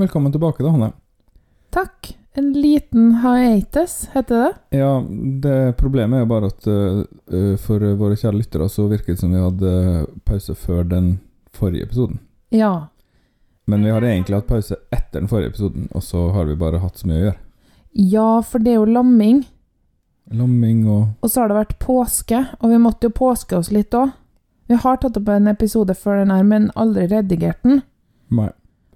Velkommen tilbake, da, Hanne. Takk. En liten hiatus, heter det? Ja, det problemet er jo bare at eh, eh, for våre kjære lyttere så virket det som vi hadde pause før den forrige episoden. Ja. Men vi har egentlig hatt pause etter den forrige episoden, og så har vi bare hatt så mye å gjøre. Ja, for det er jo lamming, Lamming og og så har det vært påske, og vi måtte jo påske oss litt òg. Vi har tatt opp en episode før den her, men aldri redigert den. Nei.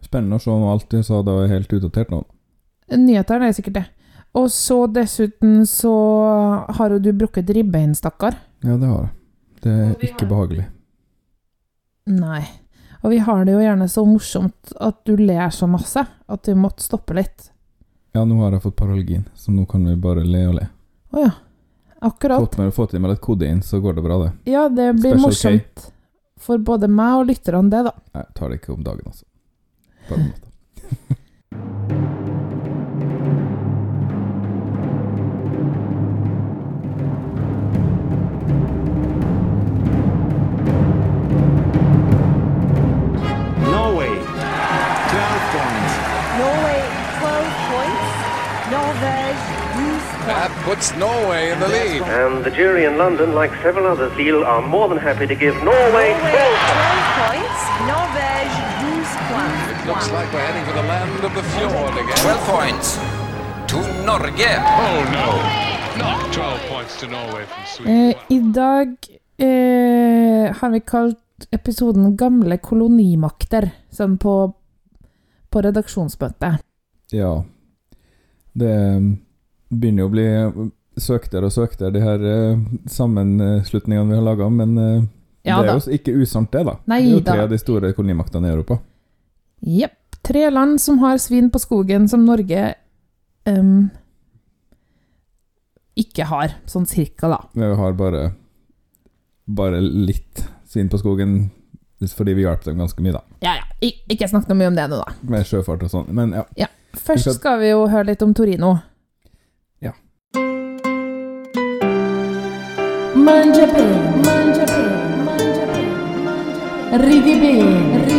Spennende å se om alt jeg sa da er helt utdatert nå. Nyhetene er sikkert det. Og så dessuten så har jo du brukket ribbein, stakkar. Ja, det har jeg. Det er ikke har- behagelig. Nei. Og vi har det jo gjerne så morsomt at du ler så masse at vi måtte stoppe litt. Ja, nå har jeg fått paralgin, så nå kan vi bare le og le. Å ja. Akkurat. Fått med, fått i meg litt kodein, så går det bra, det. Ja, det blir Special morsomt for både meg og lytterne, det, da. Jeg tar det ikke om dagen, altså. Bare om natta. Norway, 12 points. Norway 12 points. Norvège 12 That puts Norway in the lead. And the jury in London, like several others, Lille, are more than happy to give Norway Norway 12 points. Norvège 12 points. It looks like we're heading for the land of the fjord again. 12 points to Norge. Oh no, not 12 points to Norway from Sweden. Eh, I dag eh, har vi kalt episoden 'Gamle kolonimakter', sånn på, på redaksjonsmøtet. Ja. Det um, begynner jo å bli søktere og søktere, de her uh, sammenslutningene vi har laga, men uh, Ja det er da. jo ikke usant, det, da. Nei det er jo da. tre av de store kolonimaktene i Europa. Jepp. Tre land som har svin på skogen som Norge um, ikke har, sånn cirka, da. Vi har bare bare litt svin på skogen fordi vi hjalp dem ganske mye, da. Ja ja, Ik ikke snakk noe mye om det nå, da. Med sjøfart og sånn. Men ja. Først skal- skal vi jo høre litt om Torino. Ja. Mangiape, mangiape, mangiape, mangiape.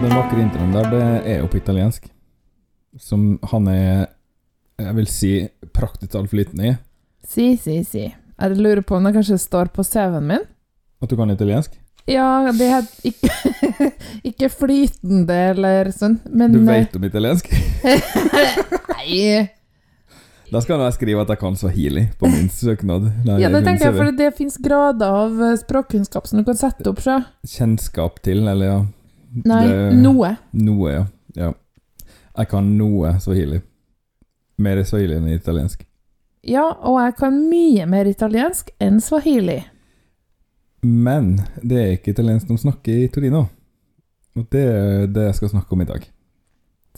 Den vakre introen der, det er jo på italiensk. Som han er Jeg vil si praktisk altfor liten i. Si, si, si. Jeg lurer på om det kanskje står på CV-en min? At du kan italiensk. Ja, det er ikke, ikke flytende eller sånn, men Du vet om italiensk? Nei. Da skal jeg skrive at jeg kan swahili på min søknad. Ja, det tenker jeg, for det fins grader av eh, språkkunnskap som du kan sette opp så Kjennskap til, eller ja Nei, Det- noe. Noe, ja. ja. Jeg kan noe swahili. Mer swahili enn italiensk. Ja, og jeg kan mye mer italiensk enn swahili. Men det er ikke italiensk de snakker i Torino. Og det er det jeg skal snakke om i dag.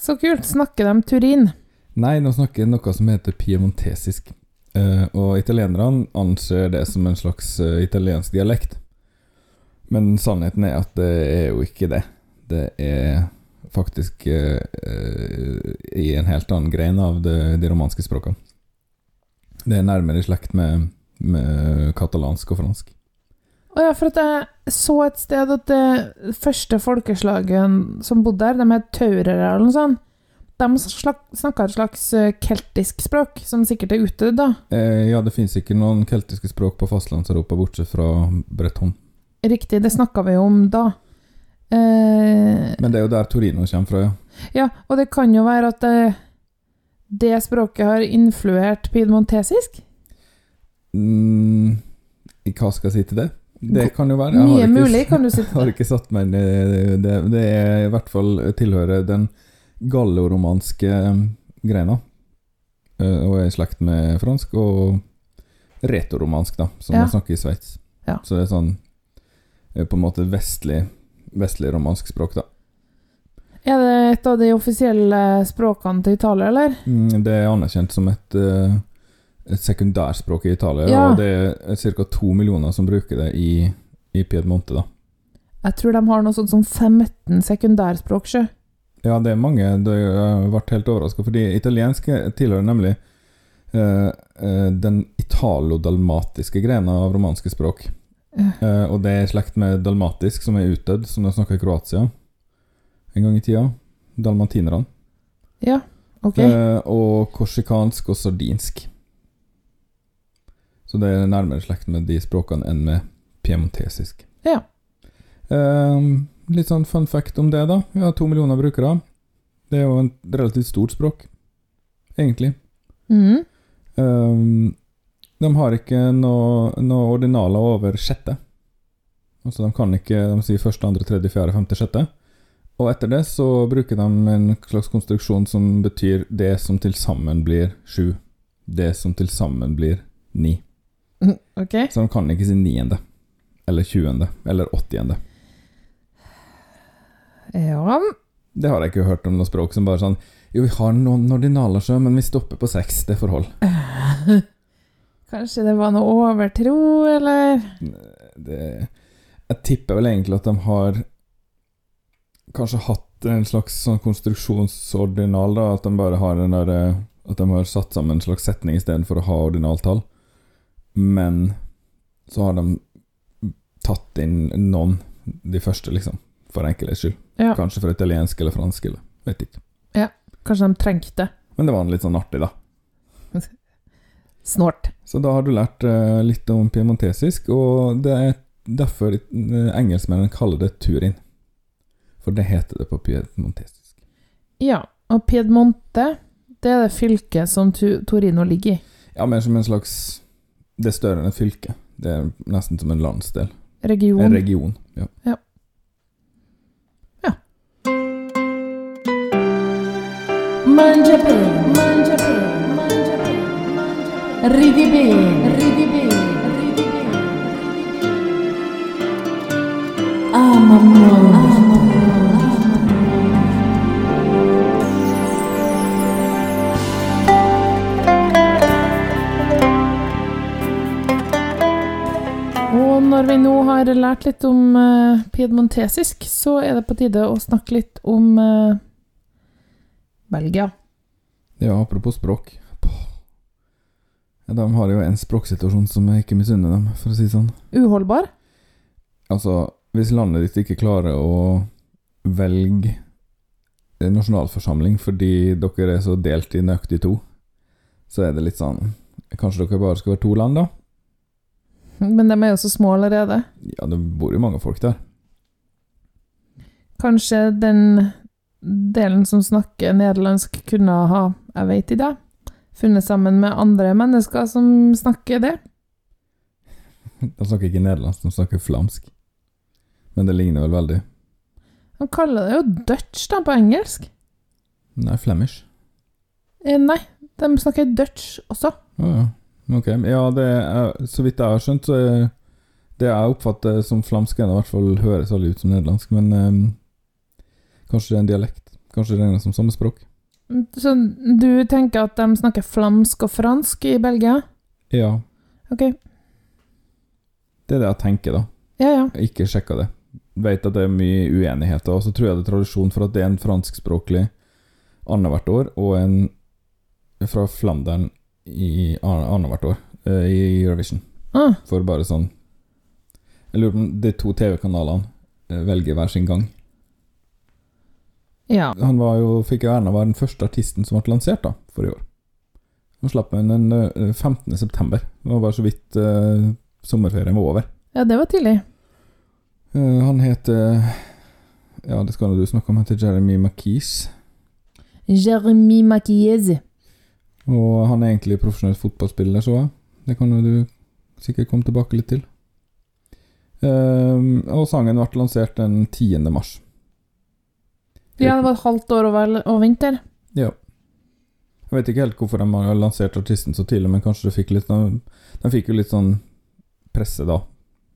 Så kult. Snakker de turin? Nei, nå snakker noe som heter piemontesisk. Eh, og italienerne anser det som en slags eh, italiensk dialekt. Men sannheten er at det er jo ikke det. Det er faktisk eh, i en helt annen grein av det, de romanske språkene. Det er nærmere i slekt med, med katalansk og fransk. Å ja, for at jeg så et sted at det første folkeslaget som bodde der, de het taurere eller noe sånt, de snakka et slags eh, keltisk språk, som sikkert er utdødd, da. Eh, ja, det fins ikke noen keltiske språk på fastlandseuropa bortsett fra breton. Riktig, det snakka vi om da. Eh, Men det er jo der Torino kommer fra, ja. ja, og det kan jo være at det, det språket har influert piedmontesisk? Mm, hva skal jeg si til det? Det kan jo være. Mye har ikke, mulig, kan du si. har ikke satt meg inn i det. Det er i hvert fall tilhører den galloromanske um, greina. Eh, Og er i slekt med fransk og retoromansk, da, som Ja. man snakker i Sveits. Ja. Så det er sånn eh, på en måte vestlig, vestlig romansk språk, da. Er det et av de offisielle språkene til Italia, eller? Mm, Det er anerkjent som et, eh, et sekundærspråk i Italia, Ja. og det er ca. to millioner som bruker det i, i Piedmonte, da. Jeg tror de har noe sånt som 15 sekundærspråk, sjø. Ja, det er mange. Det har vært helt overraska, fordi italiensk tilhører nemlig eh, eh, den italo-dalmatiske grena av romanske språk. Uh. Eh, og det er slekt med dalmatisk, som er utdødd, som de snakker i Kroatia en gang i tida. Dalmatinerne. Ja, ok. Eh, og korsikansk og sardinsk. Så det er nærmere slekt med de språkene enn med piemontesisk. Ja. Eh, litt sånn fun fact om det, da. Vi har to millioner brukere. Det er jo en relativt stort språk, egentlig. Mm. Eh, de har ikke noe, noe ordinaler over sjette. Altså De kan ikke de sier første, andre, tredje, fjerde, femte, sjette. Og etter det så bruker de en slags konstruksjon som betyr det som til sammen blir sju. Det som til sammen blir ni. Mhm, Ok. Så de kan ikke si niende. Eller tjuende. Eller åttiende. Ja. Det har jeg ikke hørt om noe språk som bare sånn Jo, vi har noen ordinaler, så, men vi stopper på seks. Det får hold. Kanskje det var noe overtro, eller det, Jeg tipper vel egentlig at de har kanskje hatt en slags sånn konstruksjonsordinal, da. At de bare har den der eh, At de har satt sammen en slags setning istedenfor å ha ordinaltall. Men så har de tatt inn noen, de første, liksom. For enkelhets skyld. Ja. Kanskje for italiensk eller fransk, eller vet ikke. Ja, Kanskje de trengte. Men det var litt sånn artig, da. Snålt. Så da har du lært uh, litt om piemontesisk, og det er derfor uh, engelskmennene kaller det Turin. For det heter det på piemontesisk. Ja, og Piedmonte, det er det fylket som Torino ligger i. Ja, mer som en slags Det er større enn et fylke. Det er nesten som en landsdel. Region. En region. Ja. Ja. Ja. Ah, mamma. Ah, bene, når vi nå har lært litt om uh, piedmontesisk, så er det på tide å snakke litt om uh, Belgia. ja, apropos språk. De har jo en språksituasjon som jeg ikke misunner dem, for å si det sånn. Uholdbar? Altså, hvis landet ditt ikke klarer å velge nasjonalforsamling fordi dere er så delt i nøyaktig to, så er det litt sånn Kanskje dere bare skal være to land, da? Men de er jo så små allerede. Ja, det bor jo mange folk der. Kanskje den delen som snakker nederlandsk, kunne ha, jeg vet ikke, funnet sammen med andre mennesker som snakker det. De snakker ikke nederlandsk, de snakker flamsk. Men det ligner vel veldig. De kaller det jo Dutch da, på engelsk. Nei, flemish. Eh, nei, de snakker Dutch også. Å ja. Ok. Ja, det er, så vidt jeg har skjønt, så er det jeg oppfatter som flamsk, er i hvert fall høres veldig ut som nederlandsk, men um, kanskje det er en dialekt? Kanskje det regnes som samme språk? Så du tenker at de snakker flamsk og fransk i Belgia? Ja, Ok, det er det jeg tenker, da. ja ja. Ikke sjekka det. Vet at det er mye uenigheter, og så tror jeg det er tradisjon for at det er en franskspråklig annethvert år, og en fra Flandern i annethvert år eh, i Eurovision. Ah, For bare sånn Jeg lurer på om de to TV-kanalene eh, velger hver sin gang. ja. Han var jo, fikk jo æren av å være den første artisten som ble lansert da, for i år. Han slapp med den eh, 15. september. Det var bare så vidt eh, sommerferien var over. ja, det var tidlig. Han heter Ja, det skal du snakke om. Han heter Jeremy McKees. Jeremy Machiese. Og han er egentlig profesjonell fotballspiller, så jeg. Det kan jo du sikkert komme tilbake litt til. Eh, og sangen ble lansert den 10. mars. Ja, det var et halvt år over, over vinter. Ja. Jeg vet ikke helt hvorfor de har lansert artisten så tidlig, men kanskje de fikk litt De fikk jo litt sånn presse da,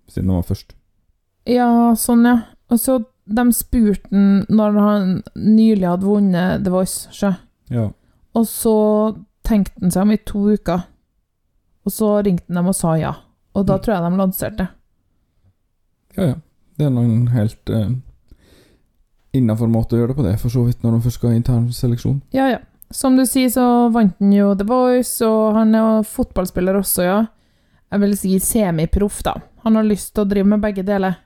siden de var først. Ja, sånn, ja. Og så de spurte han når han nylig hadde vunnet The Voice, sjø. Ja. Og så tenkte han seg om i to uker. Og så ringte han dem og sa ja. Og da Mm. tror jeg de lanserte. Ja, ja. Det er noen helt eh, innafor måte å gjøre det på det, for så vidt, når de først skal ha intern seleksjon. Ja, ja. Som du sier, så vant han jo The Voice, og han er jo fotballspiller også, ja. Jeg vil si semiproff, da. Han har lyst til å drive med begge deler.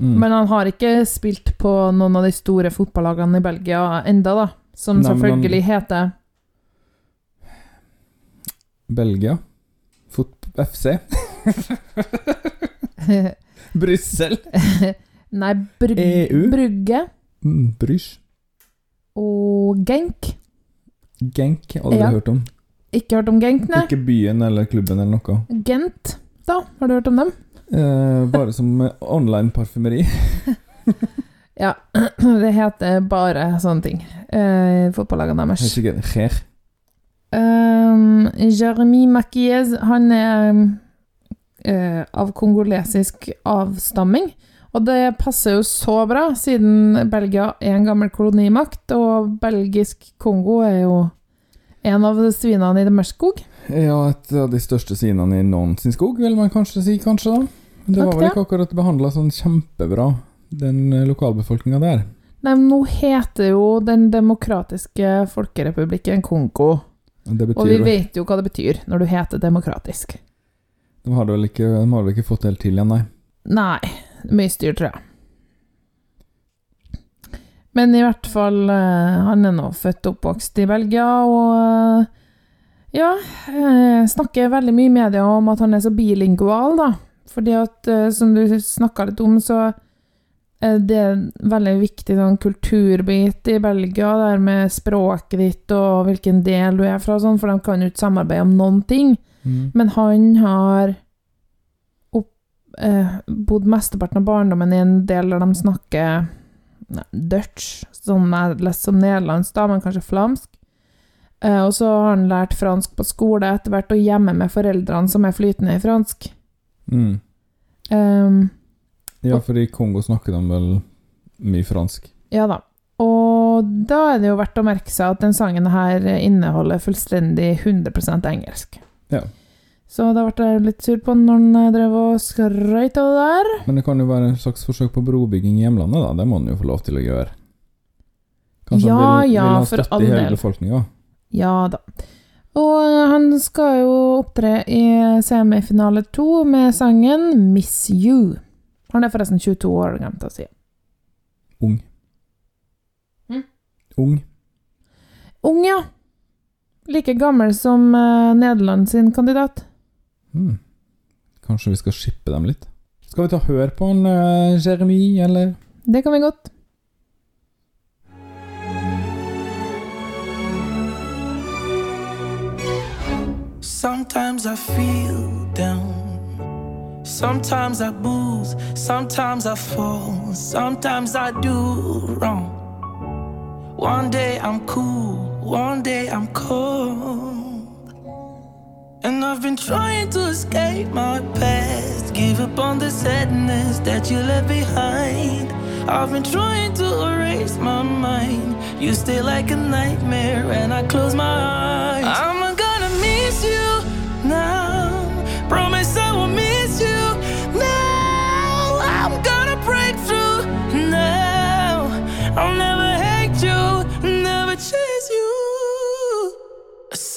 Mm. Men han har ikke spilt på noen av de store fotballagene i Belgia enda, da. Som Nei, selvfølgelig han- heter Belgia. Fot FC. Brussel. Nei, Brug EU? Brugge Mm, Brysj. og Genk. Genk, aldri Ja. hørt om. Ikke hørt om Genk, nei. Ikke byen eller klubben eller noe. Gent, da. Har du hørt om dem? Eh, bare som online parfymeri. Ja, det heter bare sånne ting. Eh, fotballagene Helt deres. sikkert Cher. Um, Jeremy Makiez, han er uh, av kongolesisk avstamming. Og det passer jo så bra, siden Belgia er en gammel kolonimakt, og belgisk Kongo er jo en av svinene i det mørke skog. Ja, et av de største svinene i noen sin skog, vil man kanskje si, kanskje da. Det Takk var vel ikke akkurat behandla sånn kjempebra, den lokalbefolkninga der. Nei, men nå heter jo Den demokratiske folkerepublikken Kongo. Det Og vi vet jo hva det betyr når du heter demokratisk. De har vel ikke, de har vel ikke fått det helt til igjen, nei. Nei, mye styr, tror jeg. Men i hvert fall, eh, han er nå født og oppvokst i Belgia, og eh, ja, eh, snakker veldig mye i media om at han er så bilingual, da. Fordi at, som du snakka litt om, så er det en veldig viktig sånn kulturbit i Belgia, det her med språket ditt og hvilken del du er fra, sånn, for de kan jo ikke samarbeide om noen ting. Mm. Men han har opp, eh, bodd mesteparten av barndommen i en del der de snakker nei, Dutch, som jeg leste som nederlandsk, da, men kanskje flamsk. Eh, og så har han lært fransk på skole etter hvert, og hjemme med foreldrene som er flytende i fransk. Mm. Ehm, Ja, for i Kongo snakker de vel mye fransk. ja da. Og da er det jo verdt å merke seg at den sangen her inneholder fullstendig 100% engelsk. Ja. Så da ble jeg litt sur på når han drev og skrøt av det der. Men det kan jo være en slags forsøk på brobygging i hjemlandet, da. Det må han jo få lov til å gjøre. Kanskje Ja, han vil, ja, vil ha støtte i hele befolkninga. Ja da. Og eh, han skal jo opptre i semifinale to med sangen 'Miss You'. Han er forresten 22 år, glemte jeg å si. Ung. Mm. Ung. Ung, ja. Like gammel som uh, Nederland sin kandidat. Mm. Kanskje vi skal shippe dem litt? Skal vi ta hør på en uh, Jeremy, eller? Det kan vi godt. Sometimes I feel down. Sometimes I booze. Sometimes I fall. Sometimes I do wrong. One day I'm cool. One day I'm cold. And I've been trying to escape my past. Give up on the sadness that you left behind. I've been trying to erase my mind. You stay like a nightmare when I close my eyes. I'm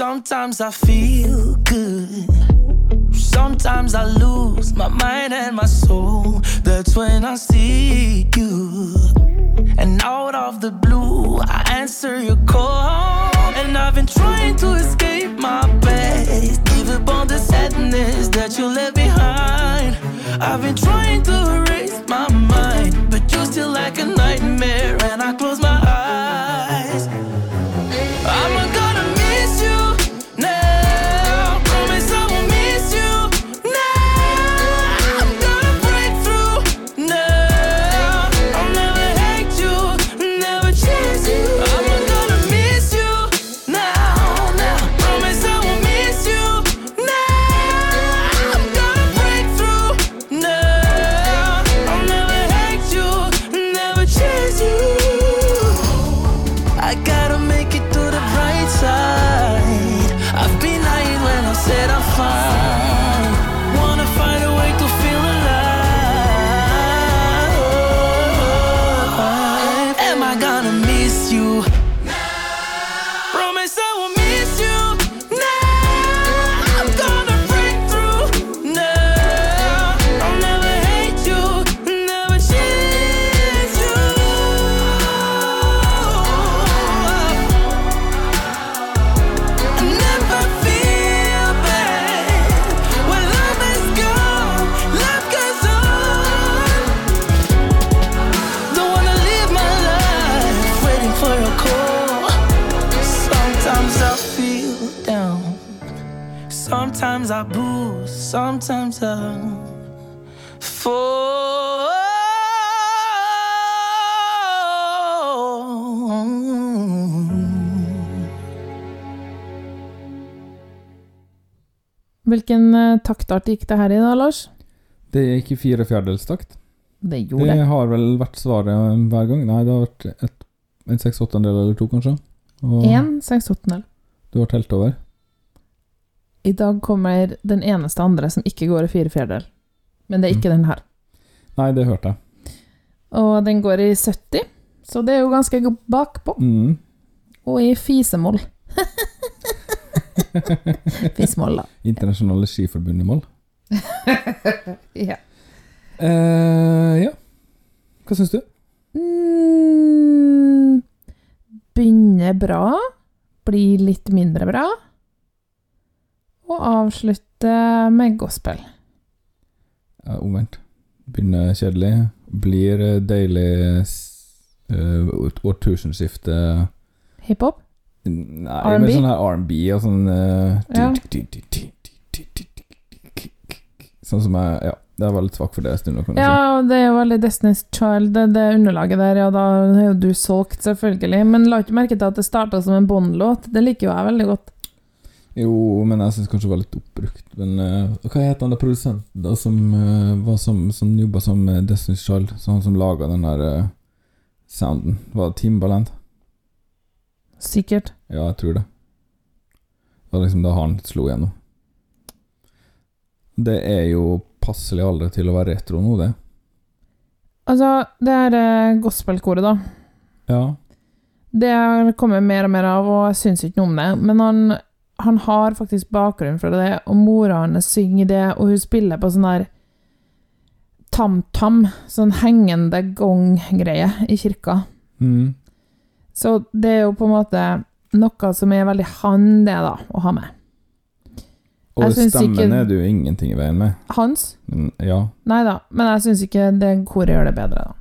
Sometimes I feel good. Sometimes I lose my mind and my soul. That's when I see you. And out of the blue, I answer your call. And I've been trying to escape my past. Give up on the sadness that you left behind. I've been trying to erase my mind. But you're still like a nightmare. And I close my eyes. Sometimes I fall. Hvilken eh, taktart gikk det her i da, Lars? Det gikk i fire fjerdedels takt. Det gjorde Det det. har vel vært svaret hver gang. Nei, det har vært et, en seks åttendel eller to, kanskje. Og Én seks åttendel. du har telt over. I dag kommer den eneste andre som ikke går i fire fjerdedel. Men det er ikke den her. Nei, det hørte jeg. Og den går i 70, så det er jo ganske bakpå. Mm. Og i fisemål. Fisemål, da. Internasjonale skiforbundet-mål. Ja. Uh, ja. Hva syns du? Mm, begynner bra, blir litt mindre bra, og avslutte med gospel. Ja, omvendt. Begynner kjedelig, blir eh, deilig uh, eh, årt- årtusenskifte Hiphop? Nei, R&B? sånn her R&B og sånn eh, Ja. Sånn som jeg Ja, Det er veldig svak for det en stund. du si. Ja, det er jo veldig Destiny's Child, det, det underlaget der, ja, da er jo du solgt, selvfølgelig. Men la ikke merke til at det starta som en Bond-låt. Det liker jo jeg veldig godt. Jo, men jeg syns kanskje det var litt oppbrukt. Men uh, hva het han da produsenten da som, uh, som, som jobba som Destiny's Child? Så han som laga den der uh, sounden? Var det Timbaland? Sikkert. Ja, jeg tror det. Det var liksom da han slo igjennom. Det er jo passelig alder til å være retro nå, det. Altså, det er uh, gospelkoret, da. Ja. Det har kommet mer og mer av, og jeg syns ikke noe om det. Men han, han har faktisk bakgrunn for det, og mora hans synger det, og hun spiller på sånn der tam-tam, sånn hengende gong-greie i kirka. Mm. Så det er jo på en måte noe som er veldig han, det, da, å ha med. Og Jeg stemmen ikke- er det jo ingenting i veien med. Hans? Men, ja, Nei da, men jeg syns ikke det koret gjør det bedre, da.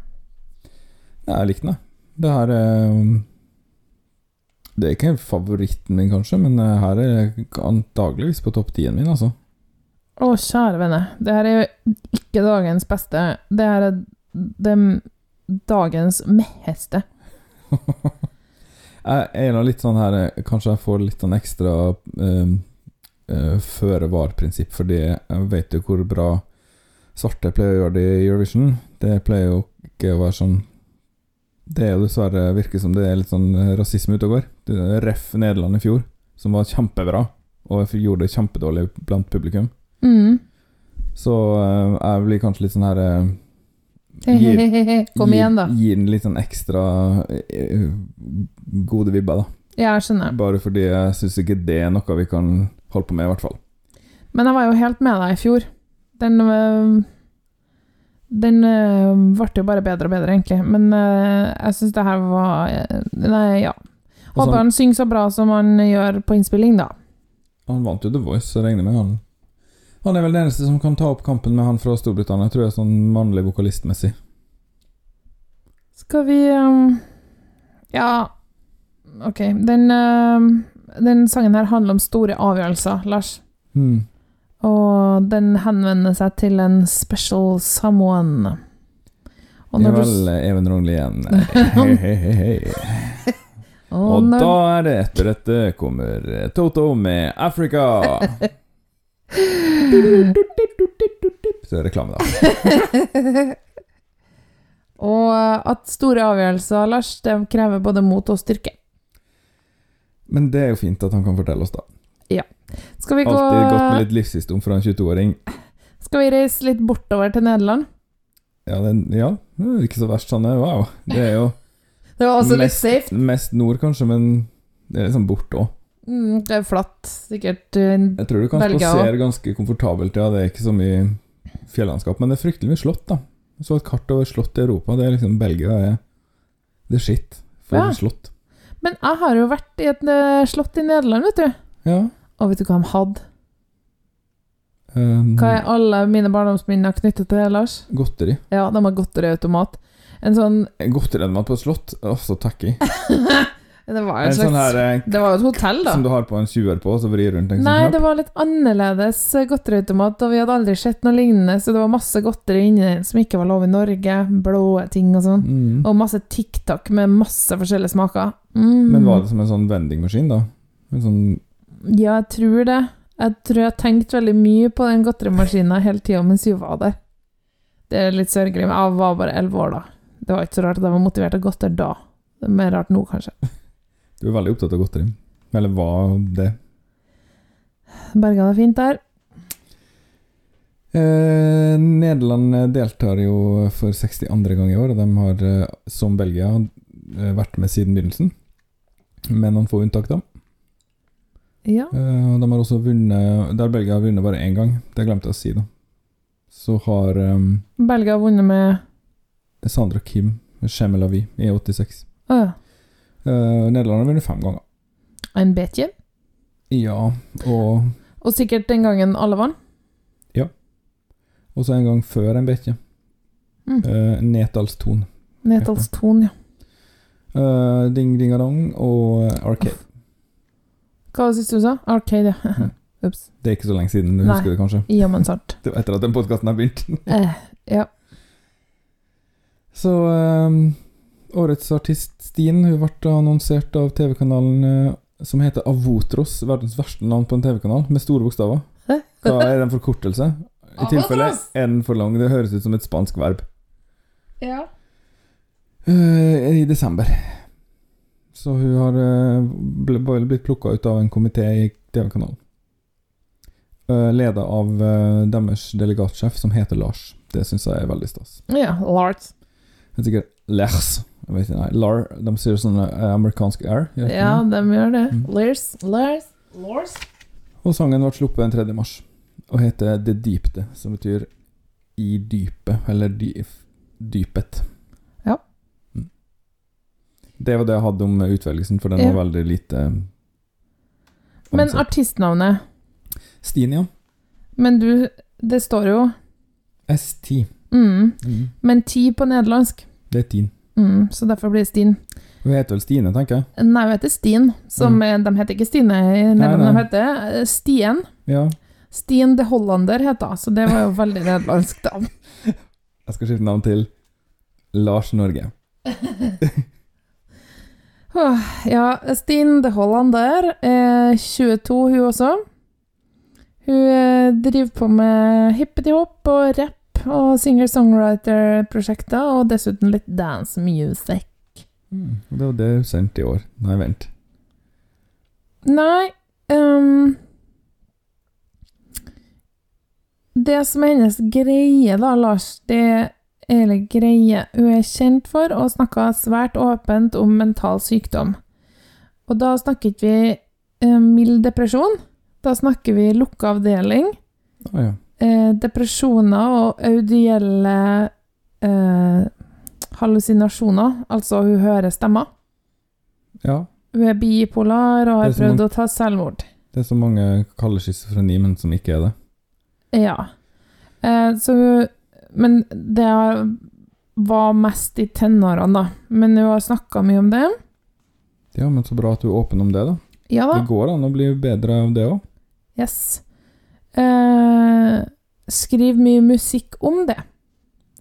jeg likte den. da. Det her er um, Det er ikke favoritten min, kanskje, men eh, her er jeg antageligvis på topp tien min, altså. Å, kjære vene, det her er jo ikke dagens beste. Det her er det dagens meheste. Jeg er nå litt sånn her eh, Kanskje jeg får litt sånn ekstra um, uh, føre var-prinsipp, fordi jeg vet jo hvor bra svarte pleier å gjøre det i Eurovision. Det pleier jo ikke å være sånn Det er jo dessverre virker som det er litt sånn eh, rasisme ute og går. Ref Nederland i fjor, som var kjempebra, og gjorde det kjempedårlig blant publikum. Mm. Så eh, jeg blir kanskje litt sånn her eh, gir- Kom igjen, da. Gir, den litt sånn ekstra gode vibber, da. Ja, jeg skjønner. Bare fordi jeg syns ikke det er noe vi kan holde på med, i hvert fall. Men jeg var jo helt med deg i fjor. Den Den øh, ble jo bare bedre og bedre, egentlig. Men øh, jeg syns det her var øh, Nei, ja. Håper sånn- han synger så bra som han gjør på innspilling, da. Han vant jo The Voice, så regner med han Han er vel den eneste som kan ta opp kampen med han fra Storbritannia, tror jeg, sånn mannlig vokalistmessig. Skal vi øhm, Ja, OK. Den, øhm, den sangen her handler om store avgjørelser, Lars. Hmm. Og den henvender seg til en special someone. Og Det er vel eh, Even Rognli igjen. Hei, hei, hei, hei. og Og da er det etter dette kommer eh, Toto med Africa. Så er det reklame, da. Og at store avgjørelser, Lars, det krever både mot og styrke. Men det er jo fint at han kan fortelle oss, da. Skal vi, gå, Alltid godt med litt livshistorien fra en 22-åring. skal vi reise litt bortover til Nederland? Ja, det, ja, det er ikke så verst sånn. Wow. Det er jo Det var også litt mest, safe. mest nord, kanskje, men det er liksom borte òg. Mm, det er flatt, sikkert. eh, Jeg tror du kan spasere ganske komfortabelt, ja. Det er ikke så mye fjellandskap, men det er fryktelig mye slott, da. Jeg så et kart over slott i Europa. Det er liksom Belgia er Det er shit for Ja. slott. Men jeg har jo vært i et eh, slott i Nederland, vet du. Ja. Og vet du hva de hadde? Um, Hva er alle mine barndomsminner knyttet til det, Lars? Godteri. Ja, de har godteriautomat. En sånn Godteriautomat på et slott, også tacky. Det var jo En et sånn eh, Det var jo et hotell, da. som du har på en 20-er på, så vrir rundt Nei, det var litt annerledes eh, godteriautomat, og vi hadde aldri sett noe lignende, så det var masse godteri inni som ikke var lov i Norge. Blå ting og sånn. Mm. Og masse TikTok med masse forskjellige smaker. Mm. Men var det som en sånn vendingmaskin, da? En sånn Ja, jeg tror det. Jeg tror jeg tenkte veldig mye på den godterimaskinen hele tida mens vi var der. Det er litt sørgelig, men jeg var bare elleve år da. Det var ikke så rart at jeg var motivert av godteri da. Det er mer rart nå, kanskje. Du er veldig opptatt av godteri. Eller var det? Berga det fint der. Eh, Nederland deltar jo for 62. gang i år, og de har, eh, som Belgia, eh, vært med siden begynnelsen. Med noen få unntak, da. Ja. Eh, de har også vunnet Der Belgia har vunnet bare én gang, det glemte jeg å si, da. Så har um, Belgia har vunnet med Sandra Kim med Shemelavi i 86. Å ja. Uh, Nederland har vunnet fem ganger. En betje. Ja, og Og sikkert den gangen alle vant. også en gang før en betje. Mm. Uh, Netalston. Netalston, ja. Uh, ding Dingadong og eh, Arcade. Hva var det siste du sa? Arcade, ja. Mm. Ups. Det er ikke så lenge siden, du Nei. husker det kanskje? Ja, men sant. Det var etter at den podkasten har begynt. Eh, ja. Så um, årets artist Stine hun ble annonsert av TV-kanalen eh, som heter Avotros, verdens verste navn på en TV-kanal, med store bokstaver. Hva er den forkortelse? I tilfelle er den for lang. Det høres ut som et spansk verb. ja. Uh, I desember. Så hun har eh, ble, blitt plukka ut av en komité i TV-kanalen. Uh, Leda av eh, deres delegatsjef, som heter Lars. Det syns jeg er veldig stas. Ja, Lars. Det er sikkert Lars. Jeg vet ikke, nei, Lar, de sier sånn eh, amerikansk R. Ja, de gjør det. Mm. Lars. Lars. Lars. Og sangen ble sluppet den 3. mars, og heter Det dypte, som betyr i dypet, eller dy, dypet. Det var det jeg hadde om utvelgelsen, for den var veldig lite Men artistnavnet Stine, ja. Men du, det står jo S10. mm, Mm. Men ti på nederlandsk. Det er Tin. Mm, så derfor blir det Stin. Hun heter vel Stine, tenker jeg. Nei, hun heter Stin. Som Mm. De heter ikke Stine i Nederland, de heter eh, Stien. Ja. Stien de Hollander heter hun, så det var jo veldig nederlandsk, da. Jeg skal skifte navn til Lars Norge. Ja, Stine de Hollander er 22, hun også. Hun eh, driver på med hippety-hopp og rapp og singer-songwriter-prosjekter, og dessuten litt dance music. Mm. Det var det hun sendte i år. Nei, vent. Nei um, Det som er hennes greie, da, Lars, det eller greie hun er kjent for, og snakker svært åpent om mental sykdom. Og da snakker ikke vi eh, mild depresjon. Da snakker vi lukka avdeling, Oh, ja. eh, depresjoner og audielle eh, hallusinasjoner, altså hun hører stemmer. ja. Hun er bipolar og har prøvd mange, å ta selvmord. Det er så mange kaller schizofreni, men som ikke er det. Ja. Eh, så hun Men det var mest i tenårene, da. Men hun har snakka mye om det. Ja, men så bra at du er åpen om det, da. Ja da. Det går an å bli bedre av det òg. Yes. Eh, skriv mye musikk om det.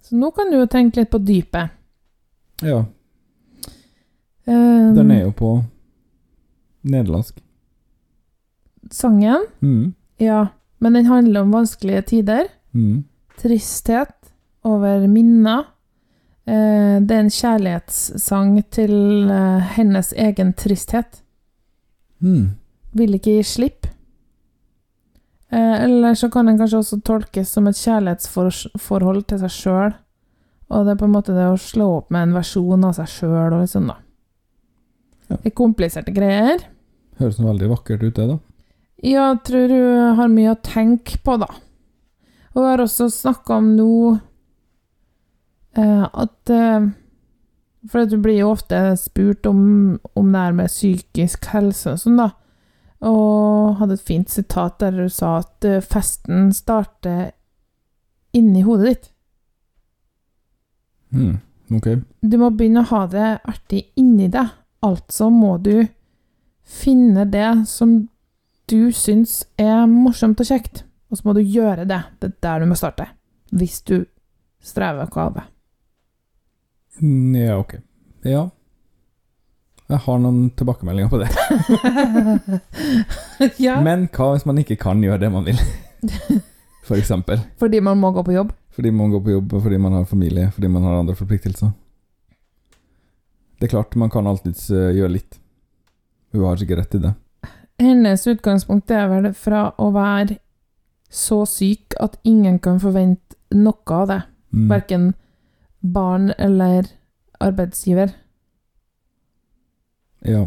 Så nå kan du jo tenke litt på dypet. Ja. Um, Den er jo på nederlandsk. Sangen, Mm. ja. Men den handler om vanskelige tider. Mm. Tristhet over minner. Eh, det er en kjærlighetssang til eh, hennes egen tristhet. Mm. Vil ikke gi slipp. Eh, eller så kan den kanskje også tolkes som et kjærlighetsforhold til seg sjøl. Og det er på en måte det å slå opp med en versjon av seg sjøl og sånn, da. Ja. Det er kompliserte greier. Høres noe veldig vakkert ut, det, da. Ja, jeg tror hun har mye å tenke på, da. Hun har også snakka om nå eh, at eh, For at du blir jo ofte spurt om, om det her med psykisk helse og sånn, da. Og hadde et fint sitat der du sa at eh, festen starter inni hodet ditt. Mm. Ok. Du må begynne å ha det artig inni deg. Altså må du finne det som du syns er morsomt og kjekt, og så må du gjøre det. Det er der du må starte. Hvis du strever det. Mm, Ja, ok. Ja. Jeg har noen tilbakemeldinger på det. ja. Men hva hvis man ikke kan gjøre det man vil? For eksempel. Fordi man må gå på jobb. Fordi man går på jobb, fordi man har familie, fordi man har andre forpliktelser. Det er klart, man kan alltids eh, gjøre litt. Hun har sikkert rett i det. Hennes utgangspunkt er vel fra å være så syk at ingen kan forvente noe av det. Mm. Verken barn eller arbeidsgiver. Ja.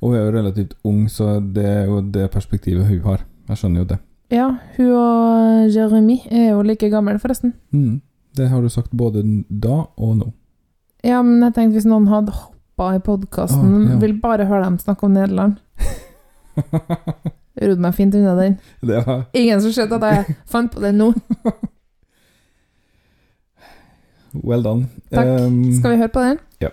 Og hun er jo relativt ung, så det er jo det perspektivet hun har. Jeg skjønner jo det. Ja, hun og Jeremy er jo like gamle, forresten. Mm. Det har du sagt både da og nå. Ja, men jeg tenkte hvis noen hadde hoppa i podkasten, ah, ja. vil bare høre dem snakke om Nederland. Rodde meg fint unna den. var Ingen som skjønte at jeg fant på den nå. well done. Takk. Um, Skal vi høre på den? Ja.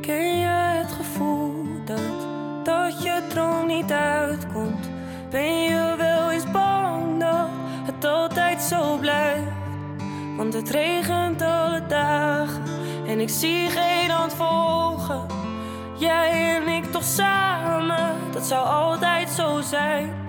Ken je het gevoel dat, dat je droom niet uitkomt? Ben je wel eens bang dat het altijd zo blijft? Want het regent alle dagen en ik zie geen hand volgen. Jij en ik toch samen, dat zou altijd zo zijn.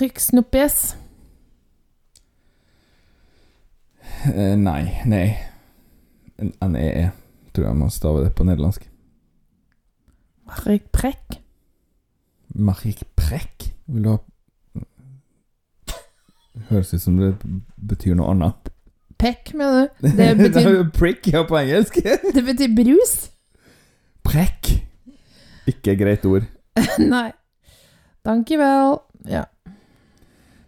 Ik snoepjes? Eh, nei. Nei. NEE, tror jeg man staver det på nederlandsk. Marik prekk? Marik prekk? Vil du ha Høres ut som det betyr noe annet. Pekk, mener du? Det betyr, Prick, ja, på engelsk. det betyr brus? Prekk. Ikke greit ord. Nei. Dankjewel. Ja.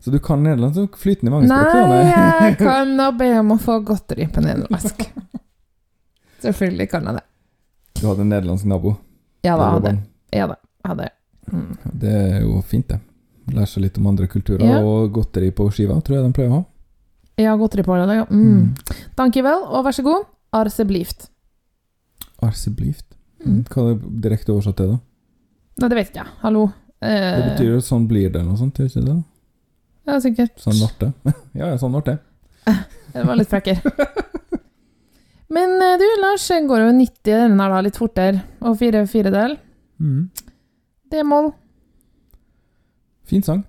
Så du kan nederlandsk så flytende i mange språk? Nei, jeg kan da be om å få godteri på nederlandsk. Selvfølgelig kan jeg det. Du hadde en nederlandsk nabo? Ja da, hadde. Ja da, hadde. Mm. Det er jo fint, det. Lære seg litt om andre kulturer. Ja. Og godteri på skiva, tror jeg de pleier å ha. Ja, godteri på alle dager. Mm. Dankjewel, og vær så god. Arse blieft. Arseblift. Mm. Hva er det direkte oversatt til, da? Nei, det vet ikke jeg. Hallo. Eh, Det betyr jo sånn blir det, eller noe sånt, ikke det? Ja, sikkert. Sånn ble det. ja, ja, sånn ble det. Det var litt frekker. Men eh, du, Lars, går jo 90 denne her da, litt fortere, og fire firedel. Mm. D-moll. Fin sang.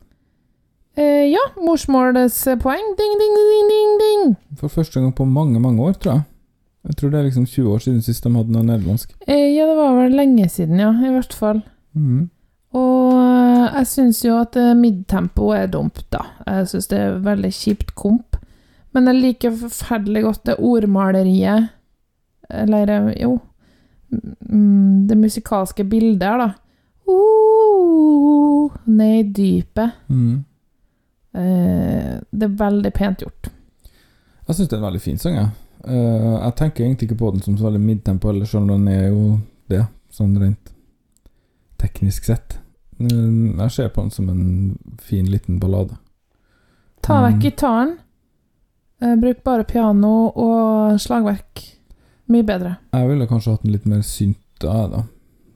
Eh, ja, morsmålspoeng. Ding, ding, ding, ding, ding. For første gang på mange, mange år, tror jeg. Jeg tror det er liksom 20 år siden sist de hadde noe nederlandsk. Eh, ja, det var vel lenge siden, ja, i hvert fall. Mm. Og eh, jeg syns jo at eh, midtempo er dumt, da. Jeg syns det er veldig kjipt komp. Men jeg liker forferdelig godt det ordmaleriet Eller eh, jo mm, Det musikalske bildet her, da. Uh, ned i dypet. Mm. Det er veldig pent gjort. Jeg syns det er en veldig fin sang, jeg. Jeg tenker egentlig ikke på den som så veldig midtempo, eller selv om den er jo det, sånn rent teknisk sett. Mm, jeg ser på den som en fin, liten ballade. Ta Mm. vekk gitaren. Eh, bruk bare piano og slagverk. Mye bedre. Jeg ville kanskje hatt den litt mer synt da.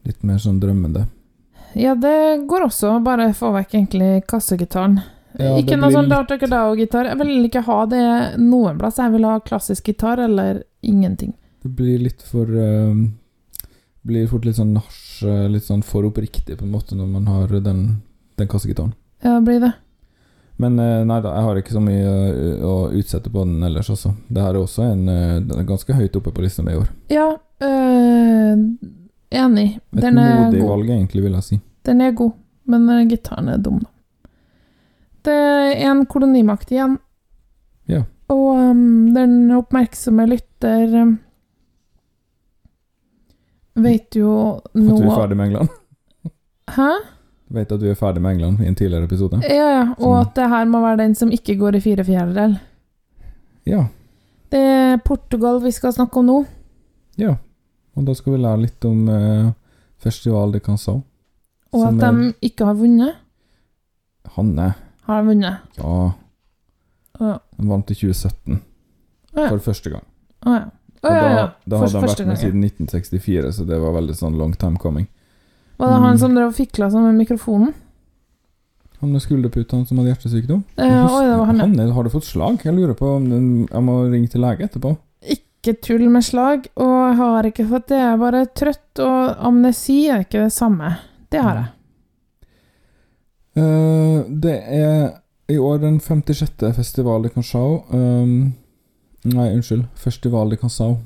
Litt mer sånn drømmende. Ja, det går også. Bare få vekk egentlig kassegitaren. Ja, ikke noe sånn litt- Dao-gitar. Jeg vil ikke ha det noen plass. Jeg vil ha klassisk gitar eller ingenting. Det blir litt for eh, Blir fort litt sånn nach, eh, litt sånn for oppriktig på en måte når man har den, den kassegitaren. Ja, blir det. Men eh, nei da, jeg har ikke så mye eh, å utsette på den ellers, altså. Det her er også en Den er ganske høyt oppe på lista mi i år. Ja, øh, enig. Et Den er modig god. valg, egentlig, vil jeg si. Den er god, men gitaren er dum, da. Det er en kolonimakt igjen. Ja. Og um, den oppmerksomme lytter øhm, vet jo nå at vi er ferdig med England. Hæ? Vet at vi er ferdig med England i en tidligere episode. Ja, ja. Og som... at det her må være den som ikke går i fire fjerdedel. Ja. Det er Portugal vi skal snakke om nå. ja. Og da skal vi lære litt om eh, Festival de Canção. Og at er- de ikke har vunnet. Hanne. Har de vunnet? Ja. Ja. De vant i 2017. Ja. For første gang. Å ja. Å Og ja, da, da hadde han vært med ja. siden 1964, så det var veldig sånn long time coming. Var det han Mm. som drev og fikla sånn med mikrofonen? Han med skulderputene som hadde hjertesykdom. Eh, oi, det var han, ja. Hanne, har du fått slag? Jeg lurer på om den, jeg må ringe til lege etterpå. Ikke tull med slag, og jeg har ikke fått det. Jeg er bare trøtt, og amnesi er ikke det samme. Det har jeg. Uh, det er i år den 56. Festival i Canção. Um, nei, unnskyld. Festival de Canção.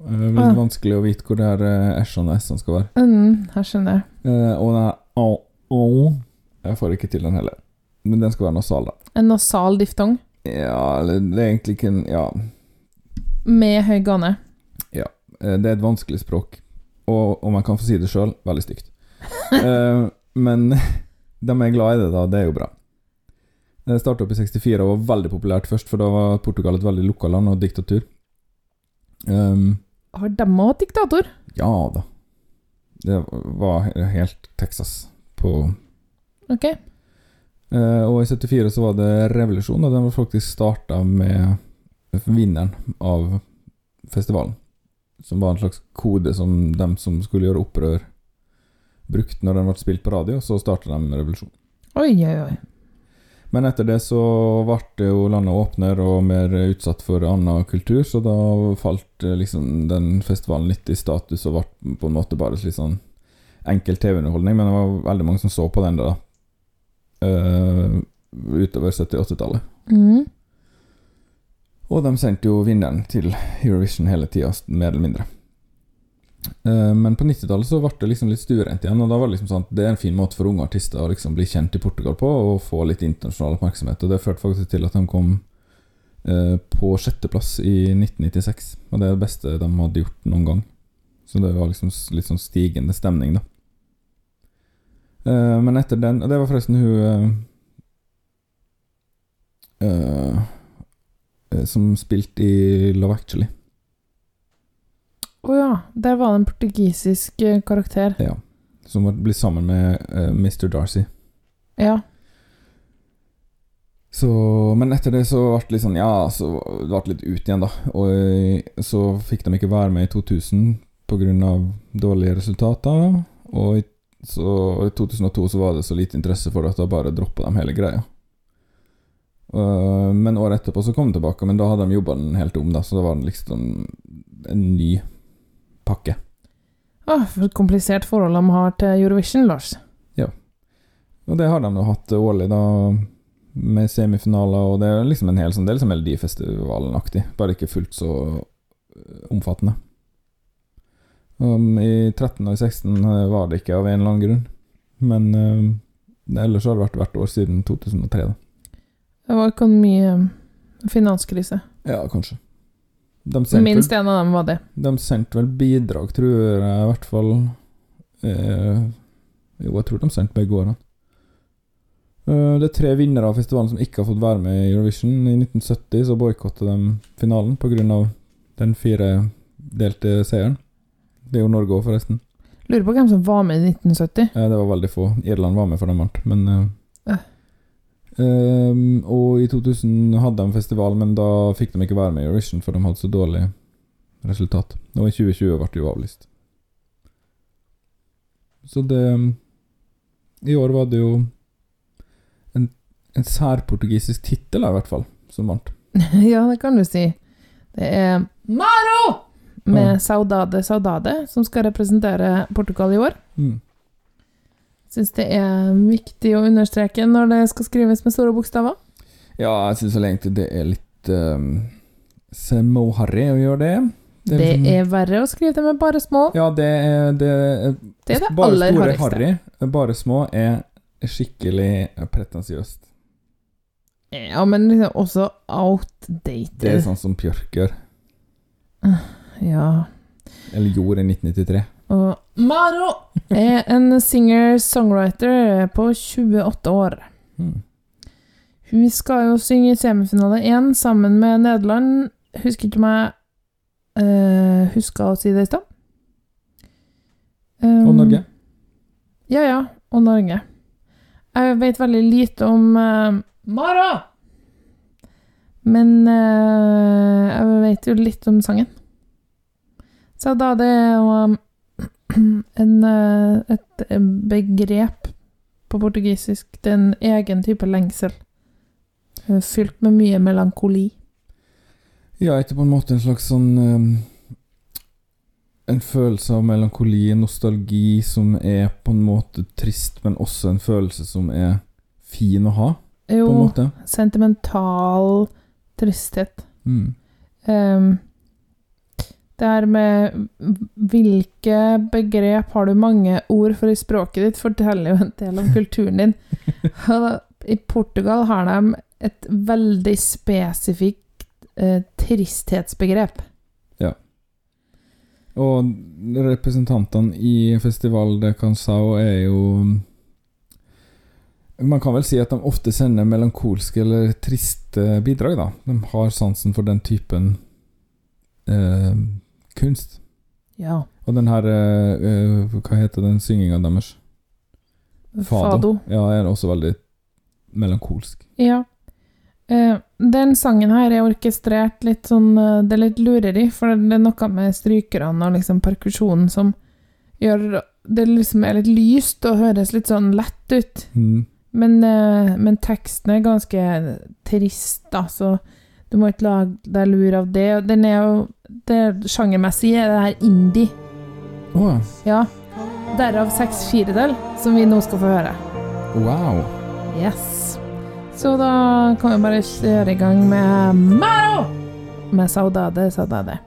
Uh, litt Ah. vanskelig å vite hvor det her uh, S-ene og S-ene skal være. Mm, jeg skjønner. jeg og den er å, å. Jeg får ikke til den heller. Men den skal være nasal, da. En nasal diftong Ja, eller det er egentlig ikke en Ja. med høy gane. Ja. Det er et vanskelig språk. Og om jeg kan få si det sjøl, veldig stygt. Eh, men de er glad i det, da. Det er jo bra. Det starta opp i 64 og var veldig populært først, for da var Portugal et veldig lukka land og diktatur. Um, Har de òg diktator? ja da. Det var helt Texas på Ok. Uh, Og i 74 så var det revolusjon, og den var faktisk starta med vinneren av festivalen. Som var en slags kode som de som skulle gjøre opprør, brukte når den ble spilt på radio. Så starta de revolusjon. Oi, oi, oi. Men etter det så ble det jo landet åpnere og mer utsatt for annen kultur, så da falt eh, liksom den festivalen litt i status og ble på en måte bare litt sånn enkel TV-underholdning. Men det var veldig mange som så på den da. uh, utover 78-tallet. Mm. Og de sendte jo vinneren til Eurovision hele tida, mer eller mindre. Eh, Men på 90-tallet så ble det liksom litt stuerent igjen, og da var det liksom sånn det er en fin måte for unge artister å liksom bli kjent i Portugal på, og få litt internasjonal oppmerksomhet. Og det førte faktisk til at de kom eh, på sjetteplass i 1996. Og det er det beste de hadde gjort noen gang. Så det var liksom litt sånn stigende stemning, da. Eh, Men etter den det var forresten hun som spilte i Love Actually. Å ja. Der var det en portugisisk eh, karakter. Ja. Som blir sammen med uh, Mr. Darcy. Ja. Så, men etter det så ble det litt sånn Ja, så det litt ut igjen, da. Og eh, så fikk de ikke være med i 2000 pga. dårlige resultater. Og i, så, i 2002 så var det så lite interesse for det at da bare droppa de hele greia. Uh, men året etterpå så kom de tilbake, men da hadde de jobba den helt om, da, så da var det liksom en ny pakke. Åh, for et komplisert forhold de har til Eurovision, Lars. Ja. Og det har de jo hatt årlig, da, med semifinaler, og det er liksom en hel sånn, del liksom Melodifestivalen-aktig, bare ikke fullt så øh, omfattende. Um, I 13 og i 16 var det ikke av en eller annen grunn, men um, ellers har det vært hvert år siden 2003. Da. Det var ikke mye Finanskrise. Ja, kanskje. Minst én av dem var det. de sendte vel bidrag, tror jeg, i hvert fall. Eh, jo, jeg tror de sendte begge årene. Eh, det er tre vinnere av festivalen som ikke har fått være med i Eurovision. I 1970 så boikotta de finalen pga. den firedelte seieren. Det er jo Norge òg, forresten. Lurer på hvem som var med i 1970. Eh, det var veldig få. Irland var med for dem vant, men ehm, Og i 2000 hadde de festival, men da fikk de ikke være med i Eurovision, for de hadde så dårlig resultat. Og i 2020 ble det jo avlyst. Så det I år var det jo en, en særportugisisk tittel, i hvert fall, som vant. ja, det kan du si. Det er Maro! Med Ja. Saudade Saudade, som skal representere Portugal i år. Mm. Syns det er viktig å understreke når det skal skrives med store bokstaver. Ja, jeg syns egentlig det er litt um, småharry å gjøre det. Det liksom- er verre å skrive det med bare små. Ja, det er det, er- Det er det Bare aller store harry, bare små, er skikkelig pretensiøst. Ja, men liksom også outdated. Det er sånn som Bjørk gjør. Ja. Eller gjorde i 1993. Og Maro er en singer-songwriter på 28 år. Mm. Hun skal jo synge i semifinale én sammen med Nederland. Husker ikke om jeg uh, huska å si det i stad. Um, Og Norge. Ja, ja. Og Norge. Jeg vet veldig lite om uh, Mara! Men uh, jeg vet jo litt om sangen. Så da det er jo um, en, eh, et begrep på portugisisk. Det er en egen type lengsel. Eh, Fylt med mye melankoli. Ja, ikke på en måte en slags sånn En følelse av melankoli, nostalgi, som er på en måte trist, men også en følelse som er fin å ha, på en Jo, måte. sentimental tristhet. Mm. Um, det her med hvilke begrep har du mange ord for i språket ditt, forteller jo en del om kulturen din. I Portugal har de et veldig spesifikt eh, tristhetsbegrep. Og representantene i Festival de Cansao er jo Man kan vel si at de ofte sender melankolske eller triste bidrag, da. De har sansen for den typen eh, kunst. Ja. Og den her uh, Hva heter den synginga deres? Fado. Ja, er også veldig melankolsk. Ja. Uh, den sangen her er orkestrert litt sånn Det er litt lureri, for det er noe med strykerne og liksom perkusjonen som gjør Det liksom er litt lyst og høres litt sånn lett ut. Mm. Men, men teksten er ganske trist, da, så du må ikke lage deg lur av det. Den er jo det Sjangermessig er det her indie. Oh. Ja. Derav seks firedel, som vi nå skal få høre. wow. Yes. Så da kan vi bare kjøre i gang med Maro! Med Saudade Saudade.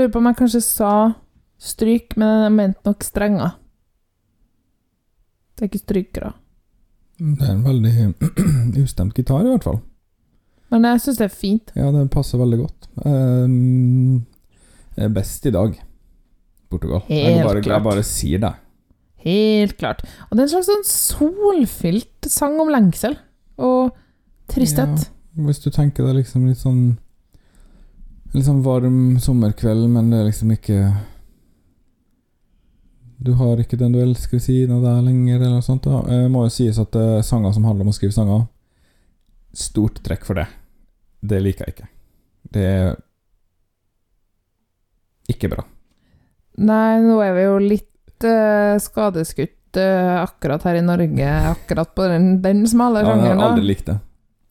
Lurer på om jeg kanskje sa stryk, men jeg mente nok strenger. Det er ikke strykere. Det er en veldig ustemt gitar, i hvert fall. Men jeg syns det er fint. Ja, det passer veldig godt. Um, er best i dag, Portugal. jeg, Helt bare, jeg bare sier det. Helt klart. Og det er en slags sånn solfylt sang om lengsel og tristhet. Ja, hvis du tenker deg liksom litt sånn Litt sånn varm sommerkveld, men det er liksom ikke Du har ikke den du elsker ved siden av deg lenger, eller noe sånt. da Det må jo sies at eh, sanger som handler om å skrive sanger Stort trekk for det. Det liker jeg ikke. Det er ikke bra. Nei, nå er vi jo litt uh, skadeskutt uh, akkurat her i Norge, akkurat på den, den smale Ja, jeg har aldri likt det.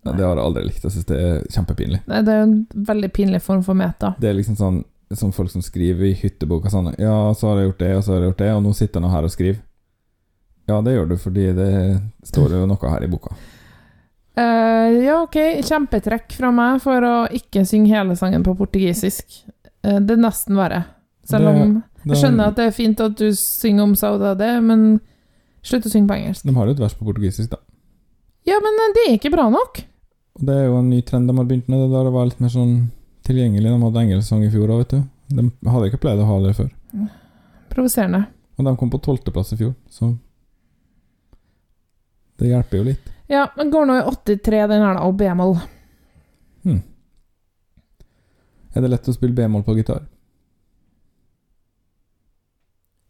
Ja, det har jeg aldri likt. Jeg syns det er kjempepinlig. Nei, det er jo en veldig pinlig form for meta. Det er liksom sånn Som folk som skriver i hytteboka sånn Ja, så har jeg gjort det, og så har jeg gjort det, og nå sitter jeg nå her og skriver. Ja, det gjør du fordi det står jo noe her i boka. Uh, ja, ok, kjempetrekk fra meg for å ikke synge hele sangen på portugisisk. Uh, det er nesten verre. Selv Det- om det- jeg skjønner at det er fint at du synger om Saudade, men slutt å synge på engelsk. De har jo et vers på portugisisk, da. Ja, men eh, det er ikke bra nok. Det er jo en ny trend de har begynt med, det der å være litt mer sånn tilgjengelig. De hadde engelsesang i fjor òg, vet du. De hadde ikke pleid å ha det før. Provoserende. Og de kom på tolvteplass i fjor, så Det hjelper jo litt. Ja, men går nå i 83, den her, da, og b-moll. Hmm. Er det lett å spille b-moll på gitar?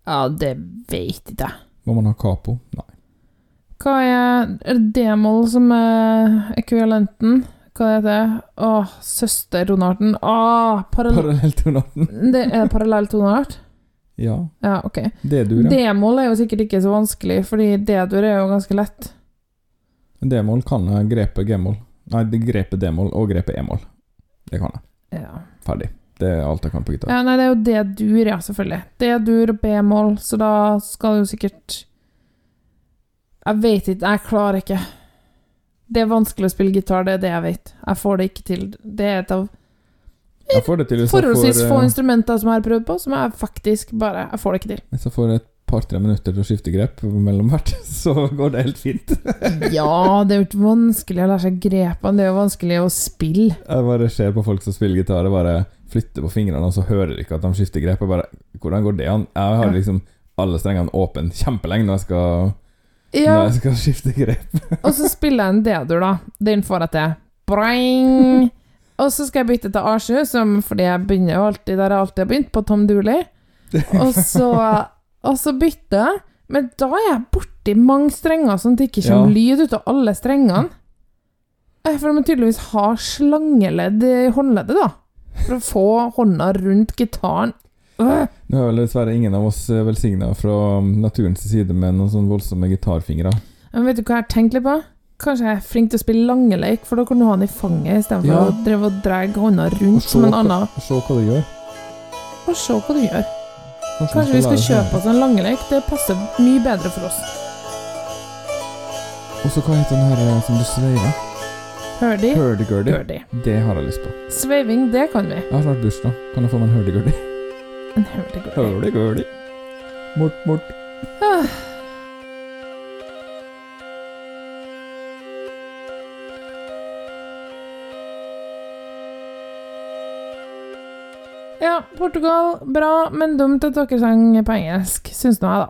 Ja, det vet ikke jeg. Må man ha capo? Nei. Hva er Er d-moll som er ekvivalenten? Hva heter det? Åh, søstertonarten. Åh, parallell... Parallelltonarten. Det er parallelltonart? Ja. Ja, ok. D-dur, ja. D-moll er jo sikkert ikke så vanskelig, fordi D-dur er jo ganske lett. D-moll kan jeg grepe G-moll. Nei, det grepet D-moll og grepet E-moll. Det kan jeg. Ja. Ferdig. Det er alt jeg kan på gitar. ja nei, det er jo D-dur, ja, selvfølgelig. D-dur og B-moll, så da skal det jo sikkert Jeg vet ikke, jeg klarer ikke. Det er vanskelig å spille gitar, det er det jeg vet. Jeg får det ikke til. Det er et av forholdsvis få eh, instrumenter som jeg har prøvd på, som jeg faktisk bare Jeg får det ikke til. Hvis jeg får et par-tre minutter til å skifte grep mellom hvert, så går det helt fint. Ja, det er jo ikke vanskelig å lære seg grepene, det er jo vanskelig å spille. Jeg bare ser på folk som spiller gitar, og bare flytter på fingrene, og så hører de ikke at de skifter grep. Jeg bare Hvordan går det an? Jeg har liksom alle strengene åpne kjempelenge når jeg skal, Ja, når jeg skal skifte grep. og så spiller jeg en D-dur, da. Den får jeg til. Boing! Og så skal jeg bytte til A7, som, fordi jeg begynner alltid der jeg alltid har begynt, på Tom Dooley. Og så, og så bytter jeg, men da er jeg borti mange strenger, sånn at det ikke kommer lyd ut av alle strengene. Eh, For de må tydeligvis ha slangeledd i håndleddet, da. For å få hånda rundt gitaren. Øh. Nå er vel dessverre ingen av oss velsigna fra naturens side med noen sånn voldsomme gitarfingre. Men vet du hva jeg har tenkt litt på? Kanskje jeg er flink til å spille langeleik, for da kan du ha den i fanget istedenfor Ja. å drive og dra hånda rundt som en annen. Og Se hva du gjør. Og se hva du gjør. Kanskje, Kanskje vi skal kjøpe oss en langeleik? Det passer mye bedre for oss. Og så hva heter den her eh, som du sveiver? Hurdy. Hurdy-gurdy. Det har jeg lyst på. Sveiving, det kan vi. Jeg har snart bursdag. Kan jeg få meg en hurdy-gurdy? En hølegøli. Mort, mort. Ah. Ja, Portugal, bra, men dumt at dere sang på engelsk, syns nå jeg, da.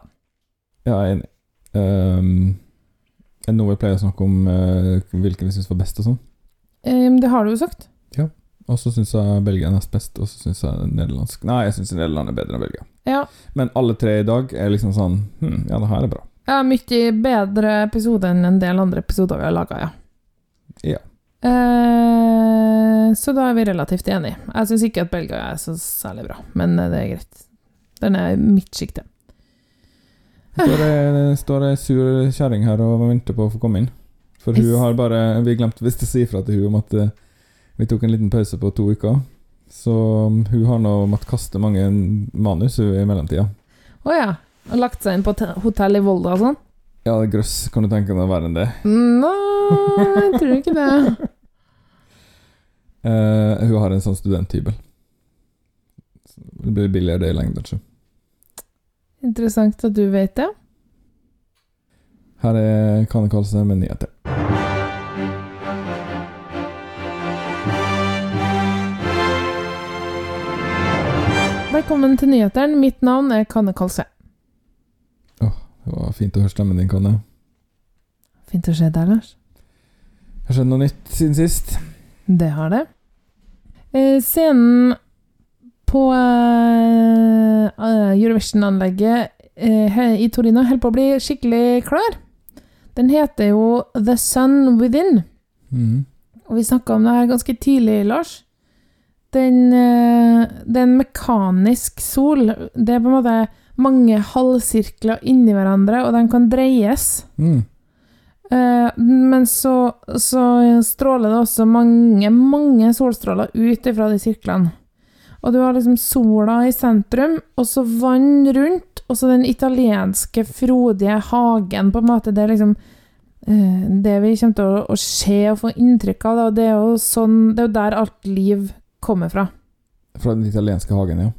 Ja, jeg er enig. Um, er det noe vi pleier å snakke om uh, hvilke vi syns var best og sånn? Um, det har du jo sagt. Ja. Og så syns jeg Belgia er nest best, og så syns jeg nederlandsk Nei, jeg syns Nederland er bedre enn Belgia. Ja. Men alle tre i dag er liksom sånn hm, Ja, det her er bra. Ja, mye bedre episode enn en del andre episoder vi har laga, ja. Ja. Eh, så da er vi relativt enige. Jeg syns ikke at Belgia er så særlig bra, men eh, det er greit. Den er mitt sjikte. Står det står ei sur kjerring her og venter på å få komme inn. For hun har bare Vi glemte visst å si fra til hun om at eh, vi tok en liten pause på to uker. Så um, hun har nå måttet kaste mange manus i mellomtida. Å ja. Og lagt seg inn på te- hotell i Volda og sånn? Ja, grøss. Kan du tenke deg verre enn det? Nei, jeg tror ikke det. uh, hun har en sånn studenthybel. Så Det blir billigere det i lengden, så. Interessant at du vet det. Her er Kane Karlsen med nyheter. Velkommen til nyhetene. Mitt navn er Kanne Kalse. Det var fint å høre stemmen din, Kanne. Fint å se deg, Lars. Har skjedd noe nytt siden sist? Det har det. Eh, scenen på eh, eh, Eurovision-anlegget eh, i Torino holder på å bli skikkelig klar. Den heter jo The Sun Within. Mm. Og vi snakka om det her ganske tidlig, Lars. Den, eh, det er en mekanisk sol. Det er på en måte mange halvsirkler inni hverandre, og de kan dreies. Mm. Eh, men så, så stråler det også mange, mange solstråler ut ifra de sirklene. Og du har liksom sola i sentrum, og så vann rundt, og så den italienske, frodige hagen, på en måte. Det er liksom eh, det vi kommer til å, å se og få inntrykk av. Da. Det, er jo sånn, det er jo der alt liv kommer fra. Fra den italienske hagen, ja.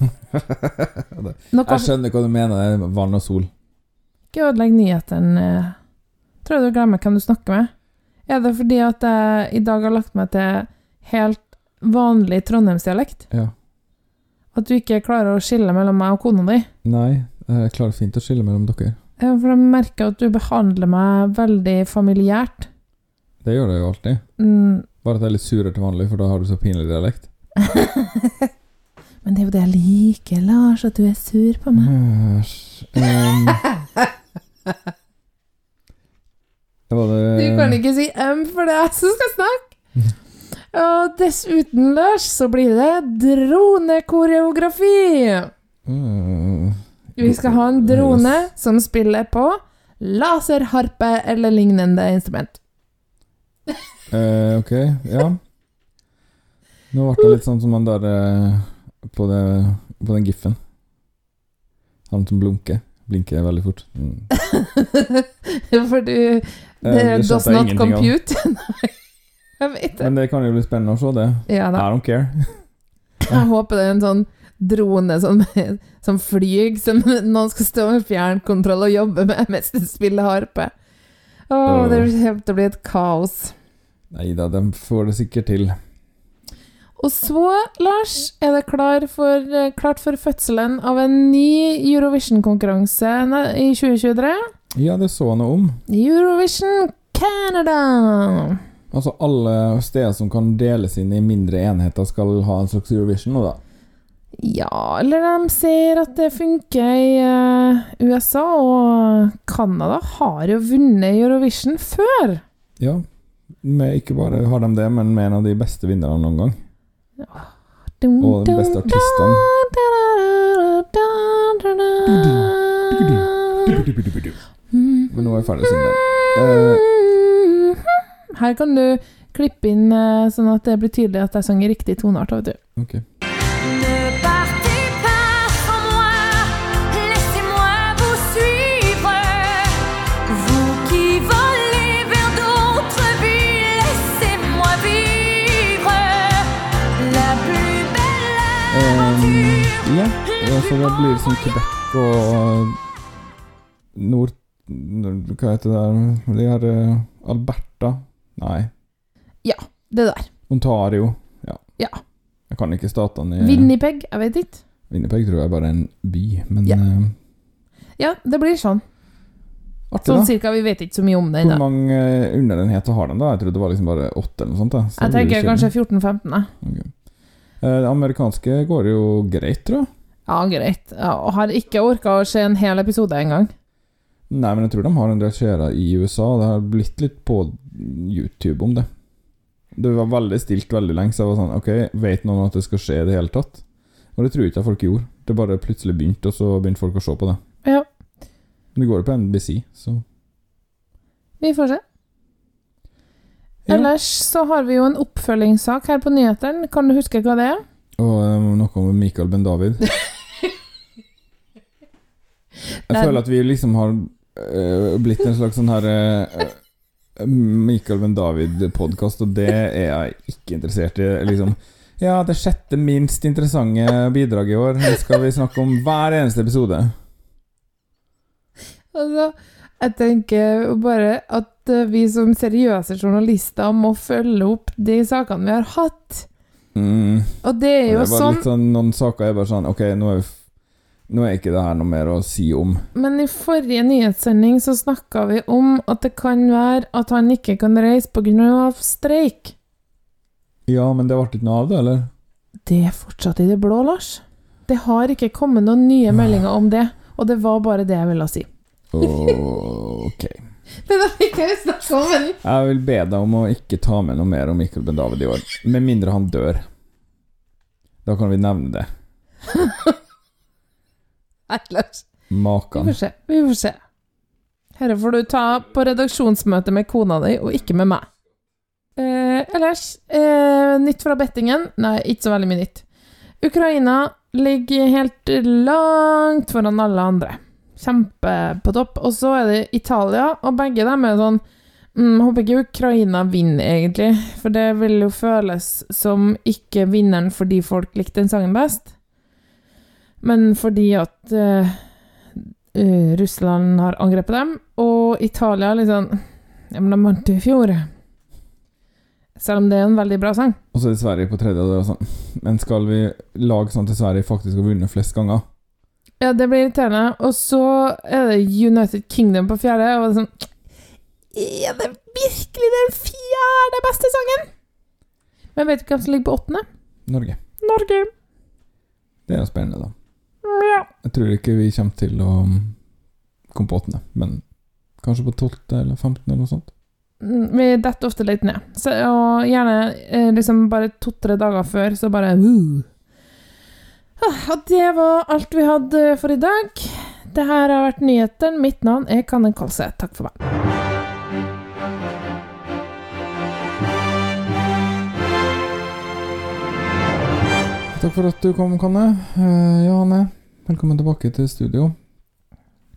Jeg skjønner hva du mener. er Vann og sol. Ikke ødelegg nyhetene. eh. Tror du glemmer hvem du snakker med. Er det fordi at jeg i dag har lagt meg til helt vanlig trondheimsdialekt? Ja. At du ikke klarer å skille mellom meg og kona di? Nei, jeg klarer fint å skille mellom dere. Ja, For jeg merker at du behandler meg veldig familiært. Det gjør det jo alltid. Mm. Bare at jeg er litt surere til vanlig, for da har du så pinlig dialekt. Men det er jo det jeg liker, Lars, at du er sur på meg. Um, Du kan ikke si M, for det er jeg som skal snakke. Og dessuten, Lars, så blir det dronekoreografi. Øh, Vi skal ha en drone som spiller på laserharpe eller lignende instrument. Eh, ok, ja. Nå ble det litt sånn som han der eh, på, det, på den giffen. Han som blunker. Blinker veldig fort. Mm. For du Eh, Det er does skjønte jeg not ingenting av. compute. Nei, jeg vet det. Men det kan jo bli spennende å se det. Ja I da. don't care. Jeg håper det er en sånn drone som, som flyr, som noen skal stå med fjernkontroll og jobbe med mens du spiller harpe. Å, det kommer til å bli et kaos. Nei da, de får det sikkert til. Og så, Lars, er det klar for, eh, klart for fødselen av en ny Eurovision-konkurranse i 2023. Ja, det så noe om. Eurovision Canada! Altså alle steder som kan deles inn i mindre enheter, skal ha en slags Eurovision nå, da. Ja, eller de ser at det funker i eh, USA, og Canada har jo vunnet Eurovision før. Ja. Med, ikke bare har de det, men med en av de beste vinnerne noen gang. Og de beste artistene. Men nå er jeg ferdig å synge. Eh, Her kan du klippe inn eh, sånn at det blir tydelig at jeg sang i riktig toneart. vet altså det blir sånn Quebec og Nord... Hva heter det der De her eh, Alberta Nei. Ja, Det der. Ontario. Ja. Ja. Jeg kan ikke statene i Winnipeg? Jeg vet ikke. Winnipeg tror jeg bare er en by, men Ja. eh, Ja, det blir sånn. artig, Sånn da. cirka. Vi vet ikke så mye om det Hvor mange underenheter har den, da? Jeg trodde det var liksom bare åtte eller noe sånt. Så Jeg tenker kanskje 14-15. jeg. Ok. Eh, Det amerikanske går jo greit, tror jeg. Ja, greit. Jeg har ikke orka å se en hel episode engang. Nei, men jeg tror de har en del seere i USA. Det har blitt litt på YouTube om det. Det var veldig stilt veldig lenge, så jeg var sånn Ok, vet noen at det skal skje i det hele tatt? Og det tror jeg ikke folk gjorde. Det bare plutselig begynte, og så begynte folk å se på det. Ja. Det går jo på NBC, så Vi får se. Ja. Ellers så har vi jo en oppfølgingssak her på nyhetene. Kan du huske hva det er? Og eh, noe om Michael Ben-David. Jeg føler at vi liksom har eh, blitt en slags sånn her eh, Michael Ben-David-podkast, og det er jeg ikke interessert i. Liksom Ja, det sjette minst interessante bidraget i år Det skal vi snakke om hver eneste episode. Altså, jeg tenker bare at vi som seriøse journalister må følge opp de sakene vi har hatt. Mm. Og det er Det jo er sånn litt sånn Noen saker er bare sånn Ok, nå er, vi nå er ikke det her noe mer å si om. Men i forrige nyhetssending så snakka vi om at det kan være at han ikke kan reise pga. streik. Ja, men det ble ikke noe av det, eller? Det er fortsatt i det blå, Lars. Det har ikke kommet noen nye meldinger om det, og det var bare det jeg ville si. Ok. Men da fikk jeg snakke om den. Jeg vil be deg om å ikke ta med noe mer om Mikkel Ben-David i år. Med mindre han dør. Da kan vi nevne det. Nei, Makan. Vi får se. Vi får se. Dette får du ta på redaksjonsmøte med kona di, og ikke med meg. Eh, ellers, eh, nytt fra bettingen? Nei, ikke så veldig mye nytt. Ukraina ligger helt langt foran alle andre. Kjempe på topp. Og så er det Italia, og begge dem er sånn mm, Håper ikke Ukraina vinner, egentlig. For det vil jo føles som ikke vinneren fordi folk likte den sangen best, men fordi at uh, Russland har angrepet dem, og Italia liksom Ja, men de vant jo i fjor. Selv om det er en veldig bra sang. Og så er det Sverige på tredje. Og det er sånn. Men skal vi lage sånn til Sverige faktisk har vunnet flest ganger? Ja, det blir irriterende. Og så er det United Kingdom på fjerde, og det er sånn Er det virkelig den fjerde beste sangen? Men vet du hvem som ligger på åttende? Norge. Norge. Det er jo spennende, da. Jeg tror ikke vi kommer til å um, komme på åttende, men kanskje på tolvte eller femtende eller noe sånt. Mm, Vi detter ofte litt ned. Så, og gjerne eh, liksom bare to-tre dager før, så bare uh. Ah, Og det var alt vi hadde for i dag. Det her har vært nyhetene. Mitt navn er Kanne Kolse. Takk for meg. Takk for at du kom, Kanne. Eh, ja, Hanne. Velkommen tilbake til studio.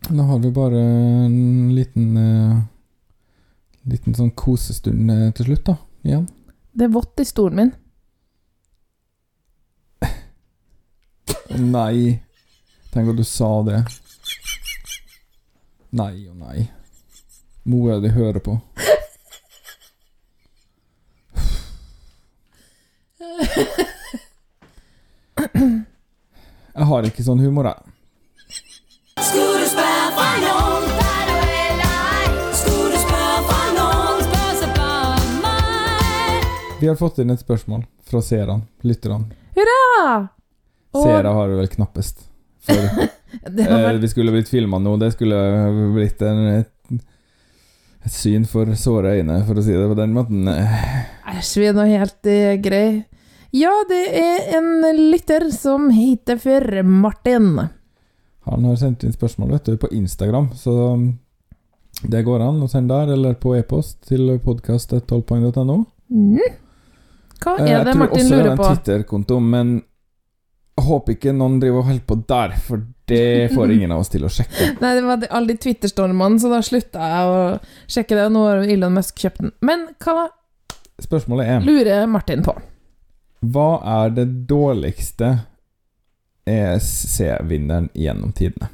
Da har vi bare en liten eh, Liten sånn kosestund eh, til slutt, da. Igjen. Det er vått i stolen min. Nei. Tenk at du sa det. Nei og nei. Mora di hører på. Jeg har ikke sånn humor, jeg. Skulle du spørre fra nogen, der du eller ej? Skulle du spørre fra nogen, spørg så bare mig. Vi har fått inn et spørsmål fra seerne, lytterne. Hurra! Og Seere har det vel knappest. For det eh, vært vi skulle blitt filma nå. Det skulle blitt en, et, et syn for såre øyne, for å si det på den måten. Æsj, vi er nå helt eh, grei. Ja, det er en lytter som heter for Martin. Han har sendt inn spørsmål vet du, på Instagram, så det går an å sende der, eller på e-post til podkast.12poeng.no. Mm. Hva lurer på? Jeg tror også det er en? Twitter-konto, men jeg håper ikke noen driver og holder på der, for det får ingen av oss til å sjekke. Nei, det var alle de Twitter-stormene, så da slutta jeg å sjekke det, nå har Elon Musk kjøpt den. Men hva Spørsmålet er lurer Martin på? Hva er det dårligste ESC-vinneren gjennom tidene?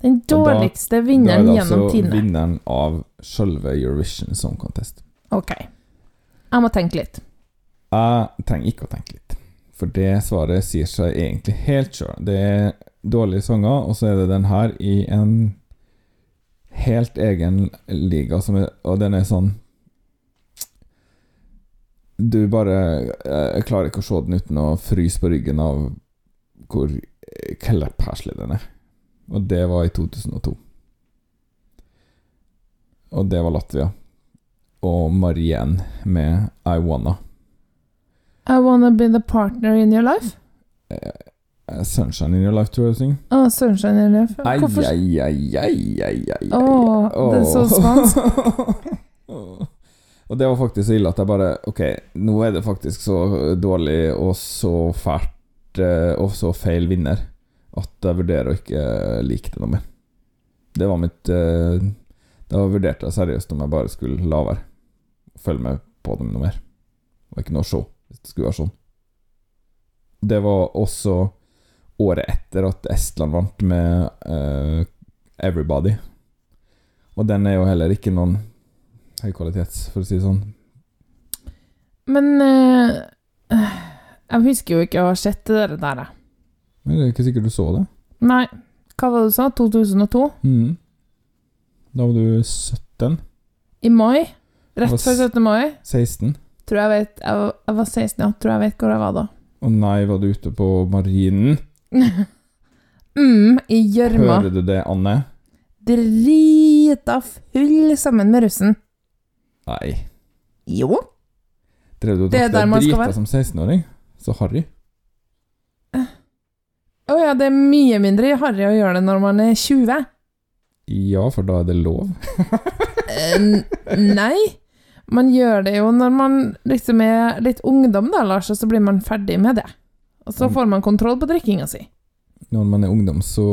Den da- dårligste vinneren da er det altså vinneren av sjølve Eurovision Song Contest. Ok. Jeg må tenke litt. Jeg trenger ikke å tenke litt. For det svaret sier seg egentlig helt sjøl. Det er dårlige sanger, og så er det den her i en helt egen liga, som er, og den er sånn Du bare Jeg klarer ikke å se den uten å fryse på ryggen av hvor kleppheslig den er. Og det var i 2002. Og det var Latvia. Og Marien med I Wanna. I wanna be the partner in your life. Eh, Sunshine in your life, tror jeg du synger. Å, sunshine in your life. Hvorfor ai, ai, ai, ai, ai, ai. Å, det er så spansk. Og det var faktisk så ille at jeg bare Ok, nå er det faktisk så dårlig og så fælt eh, og så feil vinner at jeg vurderer å ikke like det noe mer. Det var mitt eh, Da vurderte jeg seriøst om jeg bare skulle la være. Følge med på dem noe mer. Det var ikke noe å se, hvis det skulle være sånn. Det var også året etter at Estland vant med uh, Everybody. Og den er jo heller ikke noen høy kvalitet, for å si det sånn. Men eh, Jeg husker jo ikke å ha sett det der. jeg. Men det er ikke sikkert du så det. Nei. Hva var det du sa? 2002? Mm. Da var du 17? I mai? Rett før 17. mai? 16? Tror jeg vet Jeg var, jeg var 16, ja. Tror jeg vet hvor jeg var da. Å nei, var du ute på marinen? mm, i gjørma. Hører du det, Anne? Drita full sammen med russen. Nei. Jo. Drev du og drakk deg drita som 16-åring? Så harry. Å ja, det er mye mindre harry å gjøre det når man er 20. Ja, for da er det lov. Eh, nei. Man gjør det jo når man liksom er litt ungdom, da, Lars, og så blir man ferdig med det. Og så får man kontroll på drikkinga si. Når man er ungdom, så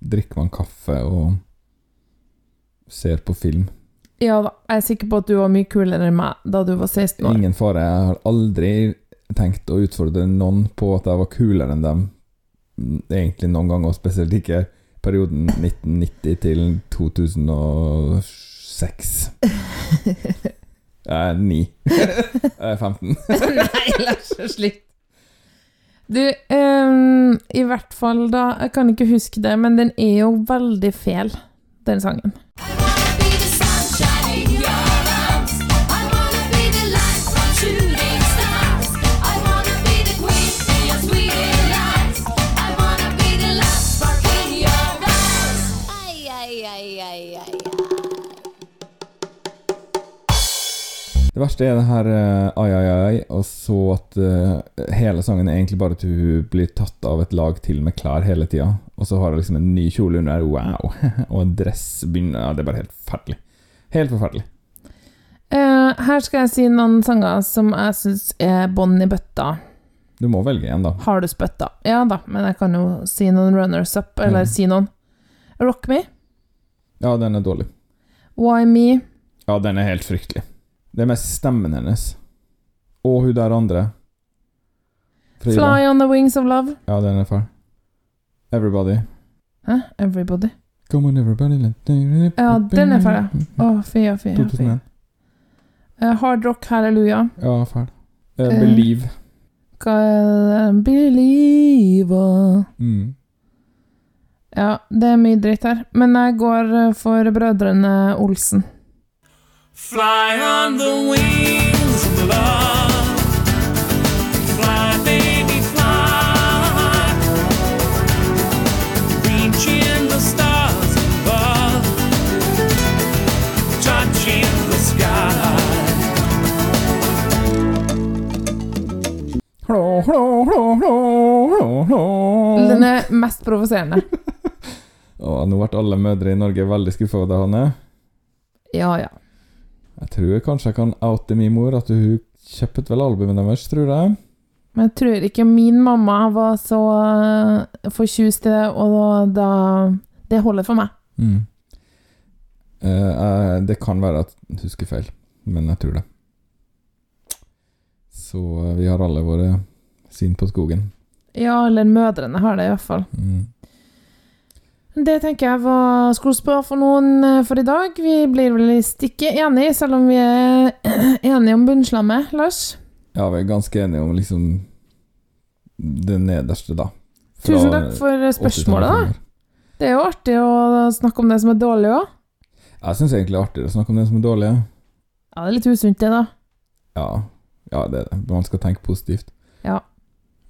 drikker man kaffe og ser på film. Ja da, jeg er sikker på at du var mye kulere enn meg da du var 16 år. Ingen fare. Jeg har aldri tenkt å utfordre noen på at jeg var kulere enn dem. Egentlig noen ganger, og spesielt ikke perioden 1990 til 2006. Jeg er ni. Jeg er 15. Nei, Lars, slutt. Du, um, i hvert fall da Jeg kan ikke huske det, men den er jo veldig fel, den sangen. Det verste er det her uh, ai, ai, ai, og så at uh, hele sangen er egentlig bare at hun blir tatt av et lag til med klær hele tida. Og så har hun liksom en ny kjole under, wow, og en dress begynner Ja, det er bare helt forferdelig. Helt forferdelig. Uh, her skal jeg si noen sanger som jeg syns er bånn i bøtta. Du må velge en, da. Har du spytta? Ja da, men jeg kan jo si noen runners up, eller Mm. si noen. Rock Me, Ja, den er dårlig. Why Me, Ja, den er helt fryktelig. Det er mest stemmen hennes. Og hun der andre. Frida. Fly On The Wings of Love. Ja, den er fæl. Everybody. Hæ? Everybody. Come on, everybody Ja, den er fæl, ja. Å, fy, ja, fy, fy. 2001. Eh, Hard Rock Halleluja. Ja, fæl. Eh, Eh. Believe. Det? Believe Mm. Ja, det er mye dritt her. Men jeg går for Brødrene Olsen. Fly on the wings of love. Fly, baby, fly. Reaching the stars above. Touching the sky. Hallo, hallo, hallo, hallo, hallo. Den er mest provoserende. Å, nå ble alle mødre i Norge veldig skuffa over deg, Hanne. Ja, ja. Jeg tror kanskje jeg kan oute min mor, at hun kjøpte vel albumet deres, tror jeg. Men jeg tror ikke min mamma var så uh, fortjust i det, og da Det holder for meg. Mm. Eh, eh, det kan være at jeg husker feil, men jeg tror det. Så eh, vi har alle våre syn på skogen. Ja, eller mødrene har det, i hvert fall. Mm. Det tenker jeg var skrospå for noen eh, for i dag. Vi blir vel stikke enige, selv om vi er enige om bunnslammet, Lars. Ja, vi er ganske enige om liksom det nederste, da. Fra Tusen takk for spørsmålet, da. Det er jo artig å snakke om det som er dårlig òg. Jeg syns egentlig det er artigere å snakke om det som er dårlig. ja. Ja, det er litt usunt, det, da. Ja, ja det er det. Man skal tenke positivt. Ja.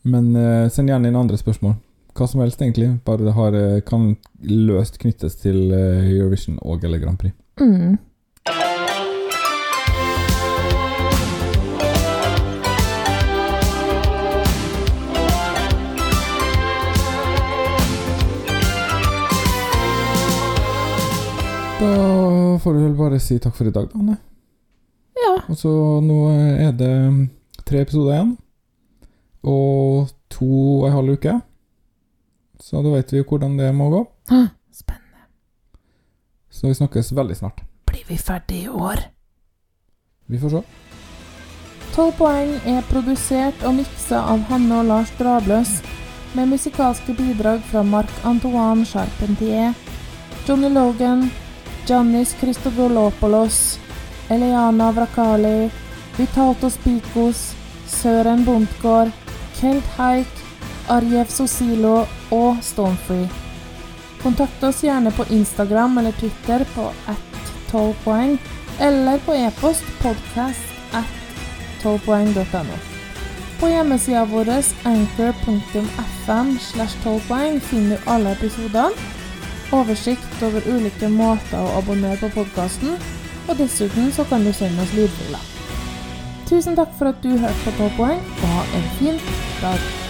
Men uh, send gjerne inn andre spørsmål. Hva som helst, egentlig. Bare det har, eh, kan løst knyttes til eh, Eurovision og eller Grand Prix. Mm. Da får du vel bare si takk for i dag, da. Anne. Ja. Og så nå er det tre episoder igjen. Og to og en halv uke. Så da vet vi hvordan det må gå. Spennende. Så vi snakkes veldig snart. Blir vi ferdig i år? Vi får se. 12 poeng er produsert og miksa av Hanne og Lars Drabløs, med musikalske bidrag fra Marc-Antoine Charpentier, Johnny Logan, Giannis Christodolopoulos, Eliana Vrakali, Vitalto Spikos, Søren Bondtgård, Kelt Haik, Arjev Sosilo og Stormfree. Kontakt oss gjerne på Instagram eller Twitter på at 12 poeng, eller på e-post podcast at 12poeng.no. På hjemmesida vår anchor.fm slash 12 poeng finner du alle episodene, oversikt over ulike måter å abonnere på podkasten, og dessuten så kan du sende oss lydbilder. Tusen takk for at du hørte på 12 poeng, og ha en fin dag.